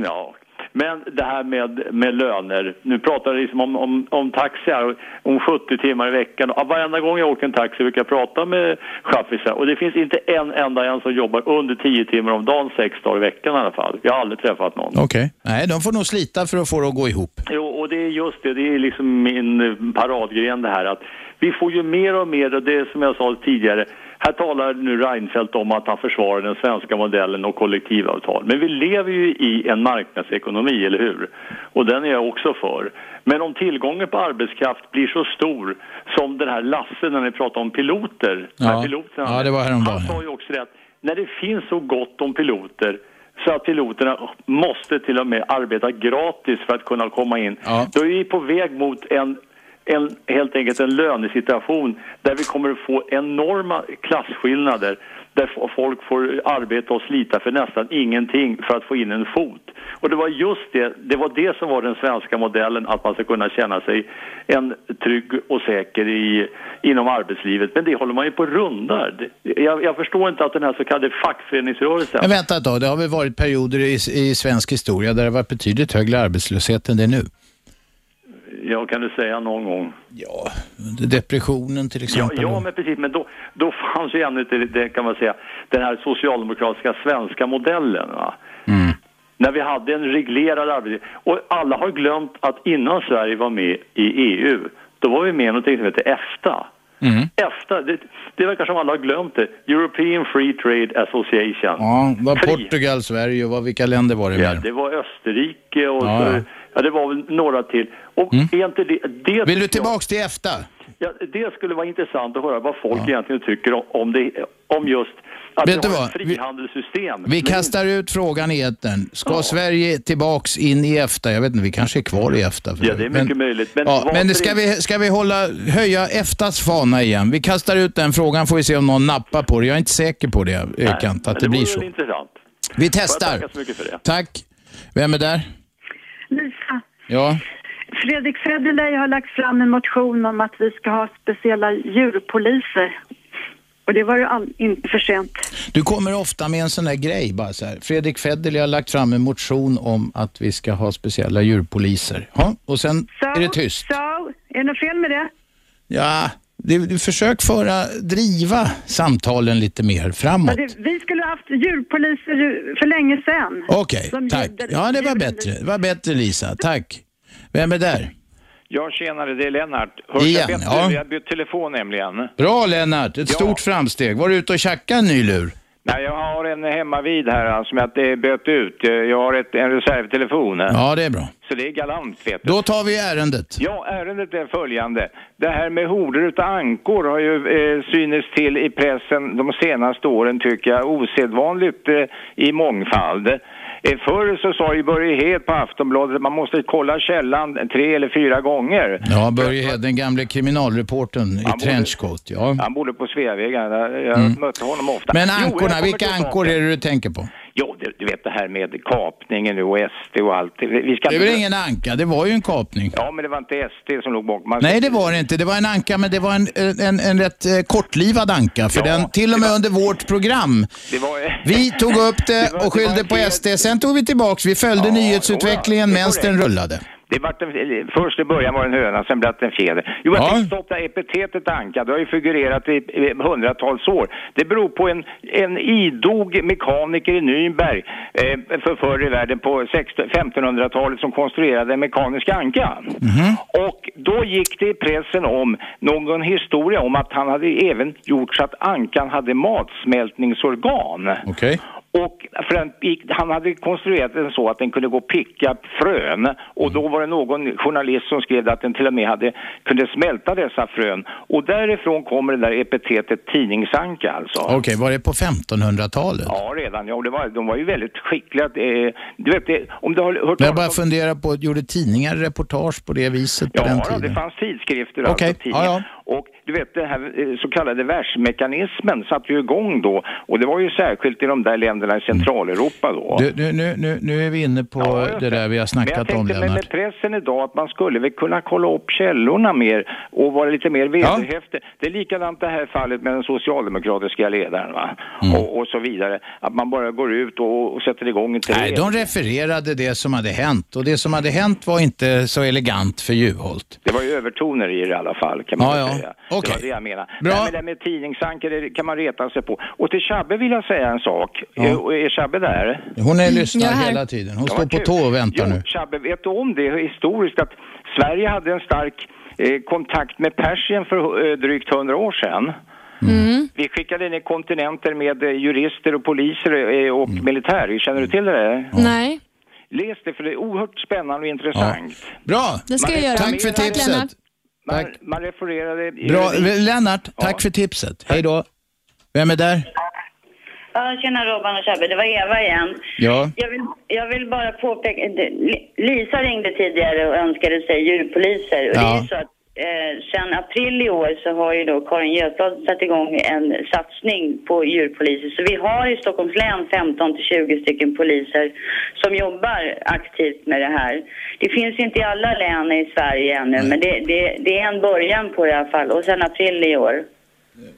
Ja, men det här med, med löner. Nu pratar jag liksom om, om, om taxi här, om 70 timmar i veckan. Och varenda gång jag åker en taxi brukar jag prata med chaffisar. Och det finns inte en enda en som jobbar under 10 timmar om dagen, sex dagar i veckan i alla fall. Jag har aldrig träffat någon. Okej. Nej, de får nog slita för att få det att gå ihop. Jo, och det är just det. Det är liksom min paradgren det här att vi får ju mer och mer, och det som jag sa tidigare, här talar nu Reinfeldt om att han försvarar den svenska modellen och kollektivavtal. Men vi lever ju i en marknadsekonomi, eller hur? Och den är jag också för. Men om tillgången på arbetskraft blir så stor som den här Lasse när ni pratar om piloter. Ja. piloterna, Ja, det var häromdagen, Han sa ju också det att när det finns så gott om piloter så att piloterna måste till och med arbeta gratis för att kunna komma in. Då är vi på väg mot en, en, helt enkelt en lönesituation där vi kommer att få enorma klasskillnader där folk får arbeta och slita för nästan ingenting för att få in en fot. Och det var just det, det var det som var den svenska modellen, att man ska kunna känna sig en trygg och säker i, inom arbetslivet. Men det håller man ju på och rundar. Jag, jag förstår inte att den här så kallade fackföreningsrörelsen Men vänta ett tag, det har väl varit perioder i, i svensk historia där det varit betydligt högre arbetslöshet än det är nu. Ja, kan du säga någon gång? Ja, depressionen till Ja, exempel. ja men precis. Men då, då fanns ju ännu inte, det kan man säga, den här socialdemokratiska svenska modellen. Va? När vi hade en reglerad arbetstid. Och alla har glömt att innan Sverige var med i EU, då var vi med i någonting som heter EFTA. Mm. EFTA, det, det verkar som alla har glömt det. European Free Trade Association. Ja, det var Portugal, Sverige och vad, vilka länder var det Ja, mer? det var Österrike och Ja, så, ja. ja, det var väl några till. Och är inte det, det Vill du tillbaks till EFTA? Ja, det skulle vara intressant att höra vad folk egentligen tycker om, om, det, om just att Vet vi har ett frihandelssystem. Vi kastar ut frågan i etern. Ska Sverige tillbaks in i EFTA? Jag vet inte, vi kanske är kvar i EFTA. Ja, det är mycket möjligt. Men ja, men ska vi, ska vi hålla, höja EFTAs fana igen? Vi kastar ut den frågan, får vi se om någon nappar på det. Jag är inte säker på det, men att det blir vore så. intressant. Vi testar. det. Tack. Vem är där? Lisa, Ja. Fredrik Federley har lagt fram en motion om att vi ska ha speciella djurpoliser. Och det var ju all, inte för sent. Du kommer ofta med en sån där grej, bara så här. Fredrik Federley har lagt fram en motion om att vi ska ha speciella djurpoliser. Ja, och sen är det tyst. Så, är det något fel med det? Ja, du, du försök föra, driva samtalen lite mer framåt. Det, vi skulle ha haft djurpoliser ju för länge sedan. Okej, Som tack. Ja, det var bättre. Det var bättre Lisa. Tack. Vem är där? Ja, tjenare, det är Lennart. Hörs Igen, jag bättre? ja. Jag har bytt telefon nämligen. Bra Lennart, ett Ja. stort framsteg. Var du ute och tjackade en ny lur? Nej, jag har en hemma vid här alltså, som jag eh, bytt ut. Jag har ett, en reservtelefon. Ja, det är bra. Så det är galant, vet du. Då tar vi ärendet. Ja, ärendet är följande. Det här med horder utav ankor har ju eh, synes till i pressen de senaste åren tycker jag osedvanligt eh, i mångfald. Eh, förr så sa ju Börje Hed på Aftonbladet att man måste kolla källan tre eller fyra gånger. Ja, Börje Hed, den gamle kriminalreportern i trenchcoat. Ja. Han bodde på Sveavägen, jag Mm. mötte honom ofta. Men Jo, ankorna, kommer vilka ankor är det du tänker på? Jo, du, du vet det här med kapningen nu och SD och allt. Vi ska Det är inte- väl ingen anka, det var ju en kapning. Ja, men det var inte SD som låg bakom. Man- Nej, det var det inte. Det var en anka, men det var en, en, en rätt eh, kortlivad anka. För den, till och med under vårt program. Det var... Vi tog upp det Det var- och skyllde det var på SD. Sen tog vi tillbaks. Vi följde nyhetsutvecklingen det är medan den rullade. Det var en, först i början var det en höna, sen blev det en fjäder. Jo, jag fick stoppa epitetet anka. Det har ju figurerat i, hundratals år. Det beror på en, en idog mekaniker i Nürnberg eh, för förr i världen på 16 1500-talet som konstruerade en mekanisk anka. Och då gick det i pressen om någon historia om att han hade även gjort så att ankan hade matsmältningsorgan. Okej. Och för den han hade konstruerat den så att den kunde gå och picka frön och då var det någon journalist som skrev att den till och med hade, kunde smälta dessa frön. Och därifrån kommer det där epitetet tidningsanka alltså. Okej, var det på 1500-talet? Ja, redan. Ja, det var, de var ju väldigt skickliga. Eh, du vet, det, om du har hört Men jag bara funderar på, gjorde tidningar reportage på det viset på den Ja, tiden? det fanns tidskrifter Okej, alltså, tidningar. ja, Och du vet, den här eh, så kallade världsmekanismen satte ju igång då. Och det var ju särskilt i de där länderna i Centraleuropa då. Du, nu, nu, nu, nu är vi inne på det där vi har Men snackat jag om, tänkte med, Lennart. med pressen idag att man skulle väl kunna kolla upp källorna mer och vara lite mer vederhäftig. Det är likadant det här fallet med den socialdemokratiska ledaren va? Mm. Och, och så vidare. Att man bara går ut och, och sätter igång en Nej, de refererade det som hade hänt och det som hade hänt var inte så elegant för Juholt. Det var ju övertoner i det i alla fall kan man Ja, ja. Säga. Okej. Det var det jag menade. Bra. Nej, men det med tidningsanker det kan man reta sig på. Och till Chabbe vill jag säga en sak. Ja. Är, är Chabbe där? Hon är lyssnar Jag är här. hela tiden. Hon Ja, står på tå och väntar jo, nu. Chabbe, vet du om det historiskt att Sverige hade en stark eh, kontakt med Persien för eh, drygt hundra år sedan? Vi skickade ner kontinenter med eh, jurister och poliser eh, och Mm. militär. Känner du till det? där? Nej. Läs det för det är oerhört spännande och intressant. Bra! Det ska jag göra. Tack för Tack, tipset. Lennart. Man, man refererade... Bra. Lennart, tack för tipset. Hej då. Vem är där? Ja, tjena Robban och Shabbe, det var Eva igen. Ja. Jag vill, jag vill bara påpeka, Lisa ringde tidigare och önskade sig djurpoliser. Och det är Ja. så att eh, sen april i år så har ju då Karin Götblad satt igång en satsning på djurpoliser. Så vi har i Stockholms län 15 till 20 stycken poliser som jobbar aktivt med det här. Det finns inte i alla län i Sverige ännu, men det, det, det är en början på det i alla fall. Och sen april i år.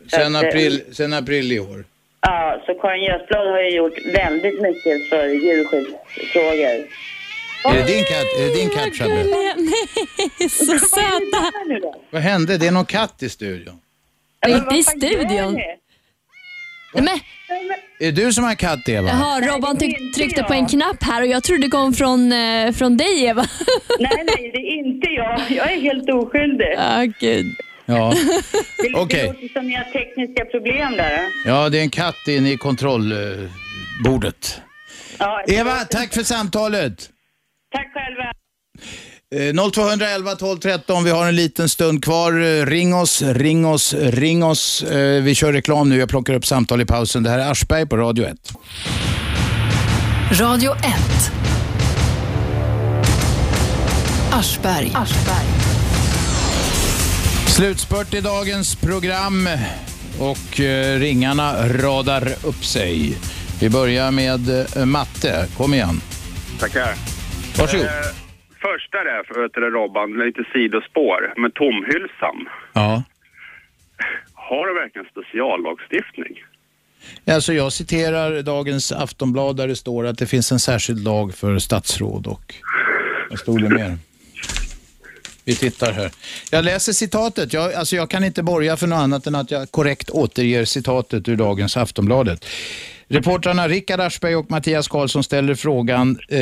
Sen att, eh, april, sen april i år. Ja, så Karin Götblad har ju gjort väldigt mycket för djurskyddsfrågor. Är det din katt, är det din katt Shabbe? Nej, så söta. Vad hände? Det är någon katt i studion. Inte i studion. Nej, men, Är det du som har katt, Eva? jaha, Robban tryck, tryckte på en knapp här och jag trodde det kom från, eh, från dig Eva. Nej, nej, det är inte jag. Jag är helt oskyldig. Ja, gud. Ja. Det, det Okej. låter som ni har tekniska problem där. Ja, det är en katt inne i kontrollbordet. Ja, Eva, tack för samtalet. Tack själva. Eh, 0211 12 13, vi har en liten stund kvar. Eh, Ring oss, ring oss, ring oss. Eh, Vi kör reklam nu, jag plockar upp samtal i pausen. Det här är Aschberg på Radio 1. Radio 1. Aschberg. Slutspurt i dagens program och eh, ringarna radar upp sig. Vi börjar med matte. Kom igen. Tackar. Varsågod. Eh, första där, för vet du, Robban, lite sidospår, med tomhylsan. Ja. Har du verkligen speciallagstiftning? Alltså jag citerar dagens Aftonblad där det står att det finns en särskild lag för statsråd och vad stod det mer? Vi tittar här. Jag läser citatet. Jag, alltså jag kan inte borga för något annat än att jag korrekt återger citatet ur dagens Aftonbladet. Reportrarna Rickard Aschberg och Mattias Karlsson ställer frågan eh,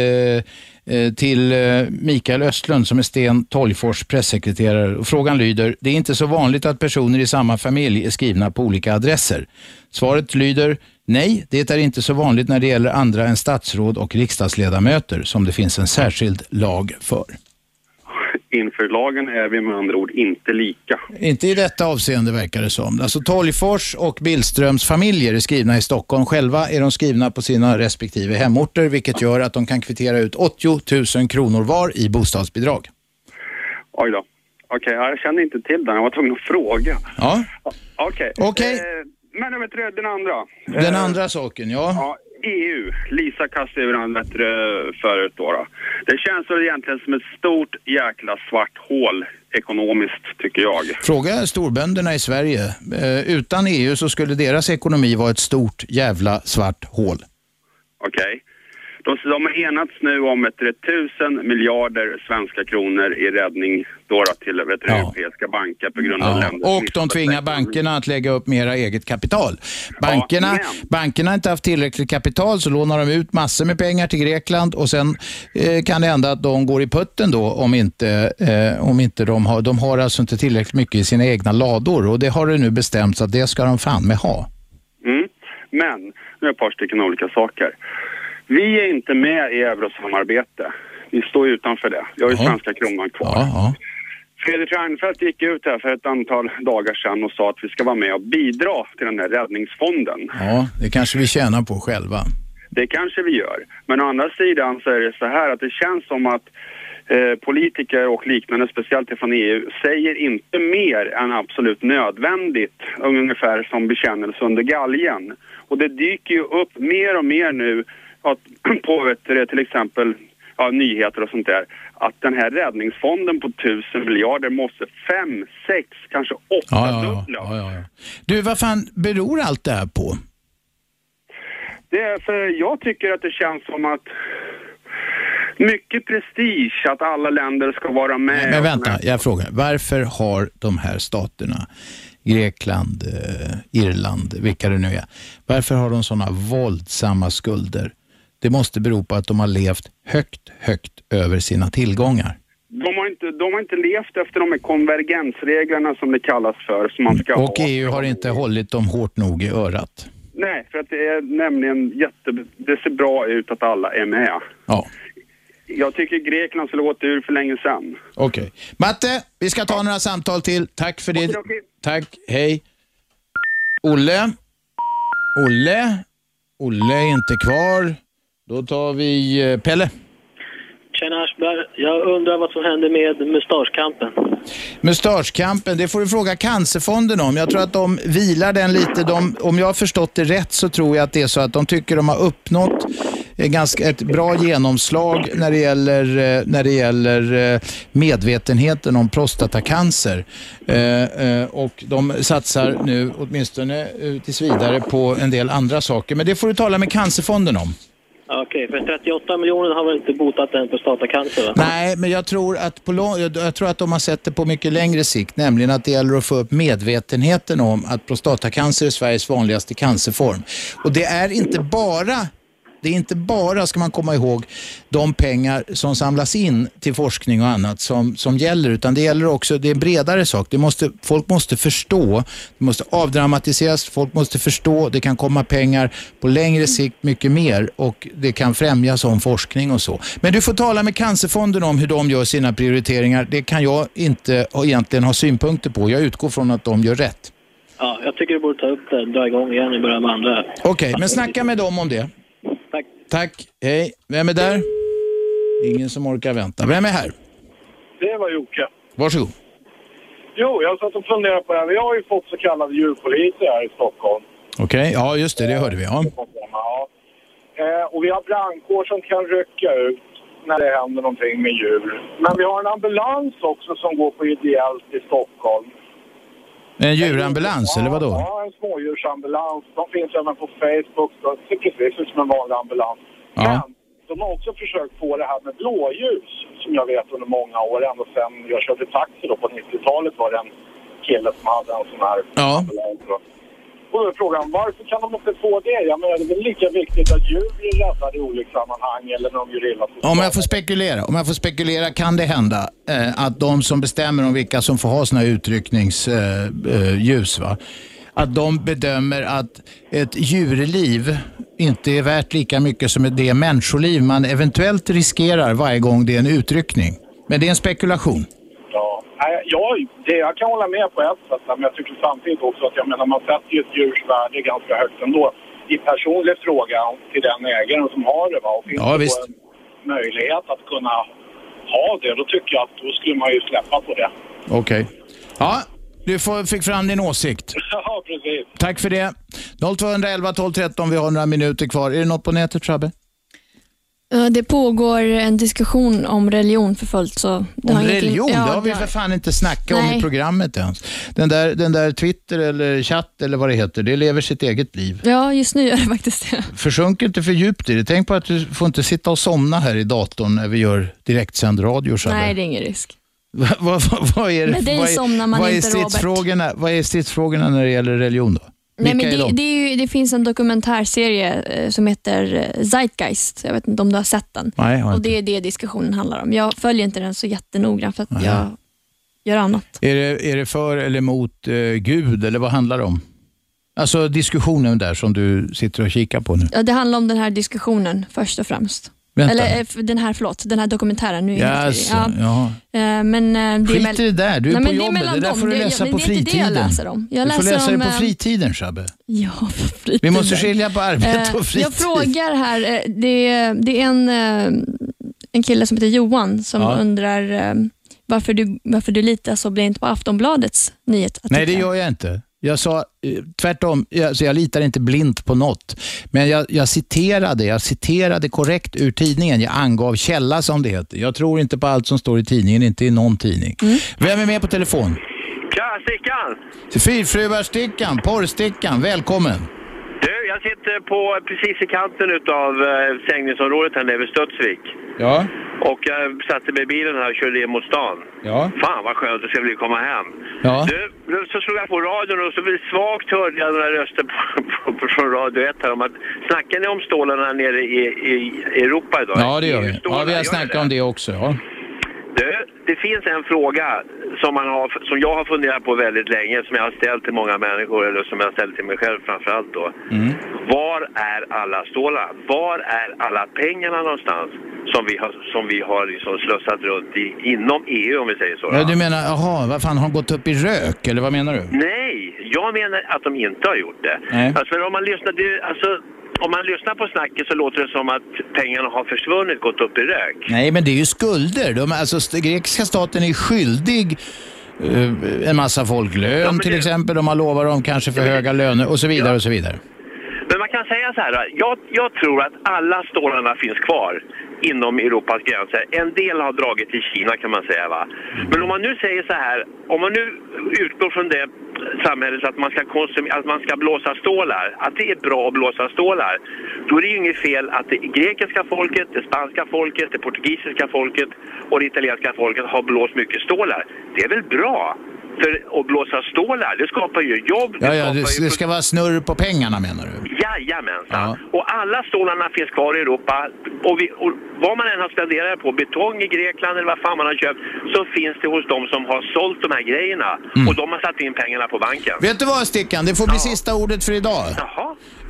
eh till eh, Mikael Östlund som är Sten Tolgfors pressekreterare. Och frågan lyder, det är inte så vanligt att personer i samma familj är skrivna på olika adresser. Svaret lyder, nej, det är inte så vanligt när det gäller andra än statsråd och riksdagsledamöter som det finns en särskild lag för. Inför lagen är vi med andra ord inte lika. Inte i detta avseende verkar det som. Alltså Tolgfors och Billströms familjer är skrivna i Stockholm. Själva är de skrivna på sina respektive hemorter vilket gör att de kan kvittera ut 80 000 kronor var i bostadsbidrag. Oj då. Okej, jag kände inte till den. Jag var tvungen att fråga. Ja. Okej. Okej. Eh, men vet du, den andra. Den Eh, andra saken, ja. Ja, EU. Lisa kastade över den bättre förut då, då. Det känns väl egentligen som ett stort jäkla svart hål ekonomiskt, tycker jag. Fråga storbönderna i Sverige. Eh, utan EU så skulle deras ekonomi vara ett stort jävla svart hål. Okej. De, de har enats nu om ett tusen miljarder svenska kronor i räddning då, då till vet du, europeiska banker på grund av Ja, länder. och de tvingar bankerna att lägga upp mera eget kapital. Bankerna, men- bankerna har inte haft tillräckligt kapital så lånar de ut massor med pengar till Grekland och sen eh, kan det hända att de går i putten då om inte, eh, om inte de har, de har alltså inte tillräckligt mycket i sina egna lador och det har det nu bestämts att det ska de fan med ha. Mm. Men, nu är ett par stycken olika saker. Vi är inte med i eurosamarbete. Vi står utanför det. Vi har ju svenska kronan kvar. Fredrik Reinfeldt gick ut här för ett antal dagar sedan och sa att vi ska vara med och bidra till den här räddningsfonden. Ja, det kanske vi tjänar på själva. Det kanske vi gör. Men å andra sidan så är det så här att det känns som att eh, politiker och liknande, speciellt från EU, säger inte mer än absolut nödvändigt, ungefär som bekännelse under galgen. Och det dyker ju upp mer och mer nu att, på du, till exempel ja, nyheter och sånt där, att den här räddningsfonden på tusen miljarder måste fem, sex, kanske åtta Ja, ja, ja. dubbla. ja, ja. Du, vad fan beror allt det här på? Det är för jag tycker att det känns som att mycket prestige att alla länder ska vara med. Men och vänta, jag frågar. Varför har de här staterna, Grekland, eh, Irland, vilka det nu är, varför har de sådana våldsamma skulder? Det måste bero på att de har levt högt, högt över sina tillgångar. De har, inte, de har inte levt efter de här konvergensreglerna som det kallas för. Som man ska Och ha. EU har inte hållit dem hårt nog i örat. Nej, för att det är nämligen jätte... Det ser bra ut att alla är med. Ja. Jag tycker Grekland skulle gått ur för länge sedan. Okej. Matte, vi ska ta några samtal till. Tack för det. Tack, hej. Olle? Olle? Olle är inte kvar. Då tar vi eh, Pelle. Tjena Aschberg, jag undrar vad som händer med mustaschkampen. Mustaschkampen, det får du fråga Cancerfonden om. Jag tror att de vilar den lite. De, om jag har förstått det rätt så tror jag att det är så att de tycker de har uppnått ganska ett bra genomslag när det gäller, eh, när det gäller eh, medvetenheten om prostatacancer. Och de satsar nu, åtminstone tills vidare, på en del andra saker. Men det får du tala med Cancerfonden om. Okej, för 38 miljoner har väl inte botat den prostatacancer va? Nej, men jag tror, att på lång, jag tror att de har sett det på mycket längre sikt, nämligen att det gäller att få upp medvetenheten om att prostatacancer är Sveriges vanligaste cancerform. Och det är inte bara det är inte bara, ska man komma ihåg, de pengar som samlas in till forskning och annat som, som gäller, utan det gäller också, det är en bredare sak. Det måste, folk måste förstå, det måste avdramatiseras, folk måste förstå, det kan komma pengar på längre sikt mycket mer och det kan främja sån forskning och så. Men du får tala med Cancerfonden om hur de gör sina prioriteringar. Det kan jag inte ha- egentligen ha synpunkter på. Jag utgår från att de gör rätt. Ja, jag tycker du borde ta upp det, dra igång igen och börja med andra. Okej, men snacka med dem om det. Tack. Hej. Vem är där? Ingen som orkar vänta. Vem är här? Det var Jocke. Varsågod. Jo, jag satt och funderade på det här. Vi har ju fått så kallade djurpoliser här i Stockholm. Okej, ja just det, det hörde vi. Ja. Ja. Eh, och vi har brandkår som kan rycka ut när det händer någonting med djur. Men vi har en ambulans också som går på ideellt i Stockholm. En djurambulans, eller vadå? Ja, en smådjursambulans. De finns även på Facebook. De ser precis ut som en vanlig ambulans. Ja. De har också försökt få det här med blåljus, som jag vet under många år. Ända sedan jag körde taxi då på 90-talet var det en kille som hade en sån här Ja. ambulans. Och då är frågan, varför kan de inte få det? Jag menar, det är väl lika viktigt att djur blir räddade i olyckssammanhang eller när de gör illa sig. Om jag får spekulera, om jag får spekulera kan det hända eh, att de som bestämmer om vilka som får ha såna här utryckningsljus, eh, eh, va? att de bedömer att ett djurliv inte är värt lika mycket som det människoliv man eventuellt riskerar varje gång det är en utryckning. Men det är en spekulation. Ja, jag, det, jag kan hålla med på ett sätt, men jag tycker samtidigt också att jag menar, man sätter ju ett djurs värde ganska högt ändå. I personlig fråga till den ägaren som har det. Va? Och finns Ja, det visst. en möjlighet att kunna ha det, då tycker jag att då skulle man ju släppa på det. Okej. Ja, du får, fick fram din åsikt. ja, precis. Tack för det. 0211 12 13, vi har några minuter kvar. Är det något på nätet, Shabbe? Det pågår en diskussion om religion för fullt. Så Om religion, Ja, det har vi för fan inte snackat om Nej. i programmet ens. Den där, den där Twitter eller chatt eller vad det heter, det lever sitt eget liv. Ja, just nu gör det faktiskt det. Försjunk inte för djupt i det. Tänk på att du får inte sitta och somna här i datorn när vi gör direktsänd radio. Shabbe. Nej, det är ingen risk. vad, vad, vad är Med dig vad är, somnar man vad är inte, Robert. stridsfrågorna, Vad är stridsfrågorna när det gäller religion då? Nej, Vilka men är det, de? det, är ju, det finns en dokumentärserie eh, som heter eh, Zeitgeist. Jag vet inte om du har sett den. Nej, jag har och inte. Det är det diskussionen handlar om. Jag följer inte den så jättenoggrant för att jag gör annat. Är det, är det för eller emot eh, Gud eller vad handlar det om? Alltså diskussionen där som du sitter och kikar på nu. Ja, det handlar om den här diskussionen först och främst. Vänta. Eller eh, den här, förlåt, den här dokumentären. Nu är Yes, förvirrad. ja. Eh, Men eh, det är Skit i det där, du är Nej, på jobbet. mellan Det där får du Det- läsa jag- på det det fritiden. jag läser om. Jag du får läsa det på fritiden, Shabbe. Ja, på fritiden. Vi måste skilja på arbete och fritid. Jag frågar här, det är, det är en, en kille som heter Johan som Ja. undrar varför du, varför du litar så blint på Aftonbladets nyhetsartiklar. Nej, det gör jag inte. Jag sa eh, tvärtom, jag, så jag litar inte blint på något. Men jag, jag, citerade, jag citerade korrekt ur tidningen. Jag angav källa som det heter. Jag tror inte på allt som står i tidningen, inte i någon tidning. Mm. Vem är med på telefon? Tja, Stickan! Fyrfruarstickan, porrstickan, välkommen. Du, jag sitter på precis i kanten utav eh, sängningsområdet här nere vid Studsvik. Ja. Och jag satte mig i bilen här och körde in mot stan. Ja. Fan vad skönt det ska bli komma hem. Ja. Du, så slog jag på radion och så svagt hörde jag några röster på, på, på, från Radio 1 här om att snackar ni om stålarna nere i, i, Europa idag? Ja, det gör vi. Ja, vi har snackat om det också. Ja. Du, det finns en fråga som, man har, som jag har funderat på väldigt länge, som jag har ställt till många människor, eller som jag har ställt till mig själv framförallt då. Mm. Var är alla stålar? Var är alla pengarna någonstans som vi har, som vi har liksom slussat runt i, inom EU om vi säger så? Ja, du menar, jaha, vad fan, har han gått upp i rök eller vad menar du? Nej, jag menar att de inte har gjort det. Nej. Alltså, om man lyssnar, det, alltså, om man lyssnar på snacket så låter det som att pengarna har försvunnit, gått upp i rök. Nej, men det är ju skulder. De, alltså, grekiska staten är skyldig eh, en massa folk lön till exempel. De har lovat dem kanske för höga löner och så vidare och så vidare. Men man kan säga så här, jag, jag tror att alla stålarna finns kvar inom Europas gränser. En del har dragit till Kina kan man säga va. Men om man nu säger så här, om man nu utgår från det samhället att man ska, att man ska blåsa stålar, att det är bra att blåsa stålar, då är det ju inget fel att det grekiska folket, det spanska folket, det portugisiska folket och det italienska folket har blåst mycket stålar. Det är väl bra? För att blåsa stålar, det skapar ju jobb, det Ja, ja, det, ju det ska vara snurr på pengarna menar du? Jajamensan. Och alla stålarna finns kvar i Europa. Och, vi, och vad man än har spenderat på, betong i Grekland eller vad fan man har köpt, så finns det hos de som har sålt de här grejerna. Mm. Och de har satt in pengarna på banken. Vet du vad Stickan, det får bli sista ordet för idag.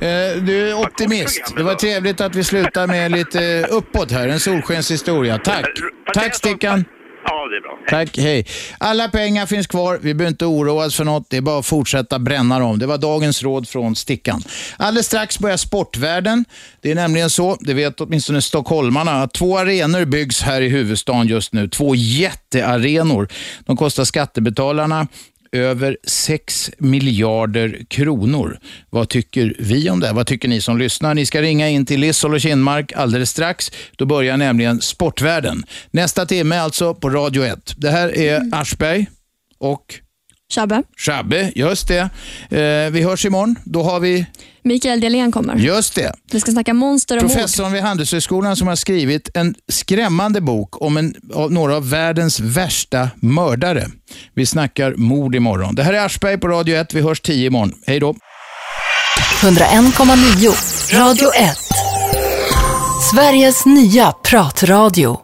Eh, du är optimist. Det var trevligt att vi slutar med lite uppåt här, en solskenshistoria. Tack. Tack Stickan. Ja, det är bra. Tack, hej. Alla pengar finns kvar, vi behöver inte oroa oss för något, det är bara att fortsätta bränna dem. Det var dagens råd från Stickan. Alldeles strax börjar Sportvärlden. Det är nämligen så, det vet åtminstone stockholmarna, att två arenor byggs här i huvudstaden just nu. Två jättearenor. De kostar skattebetalarna över 6 miljarder kronor. Vad tycker vi om det? Vad tycker ni som lyssnar? Ni ska ringa in till Lissol och Kinmark alldeles strax. Då börjar nämligen Sportvärlden. Nästa timme alltså på Radio 1. Det här är Aschberg och Shabbe, Shabbe, just det. Eh, vi hörs imorgon. Då har vi, Mikael Dahlén kommer. just det, Vi ska snacka monster och mord. professorn vid Handelshögskolan som har skrivit en skrämmande bok om en, av några av världens värsta mördare. Vi snackar mord imorgon. Det här är Aschberg på Radio 1. Vi hörs 10 imorgon. Hej då. 101,9 Radio 1. Sveriges nya pratradio.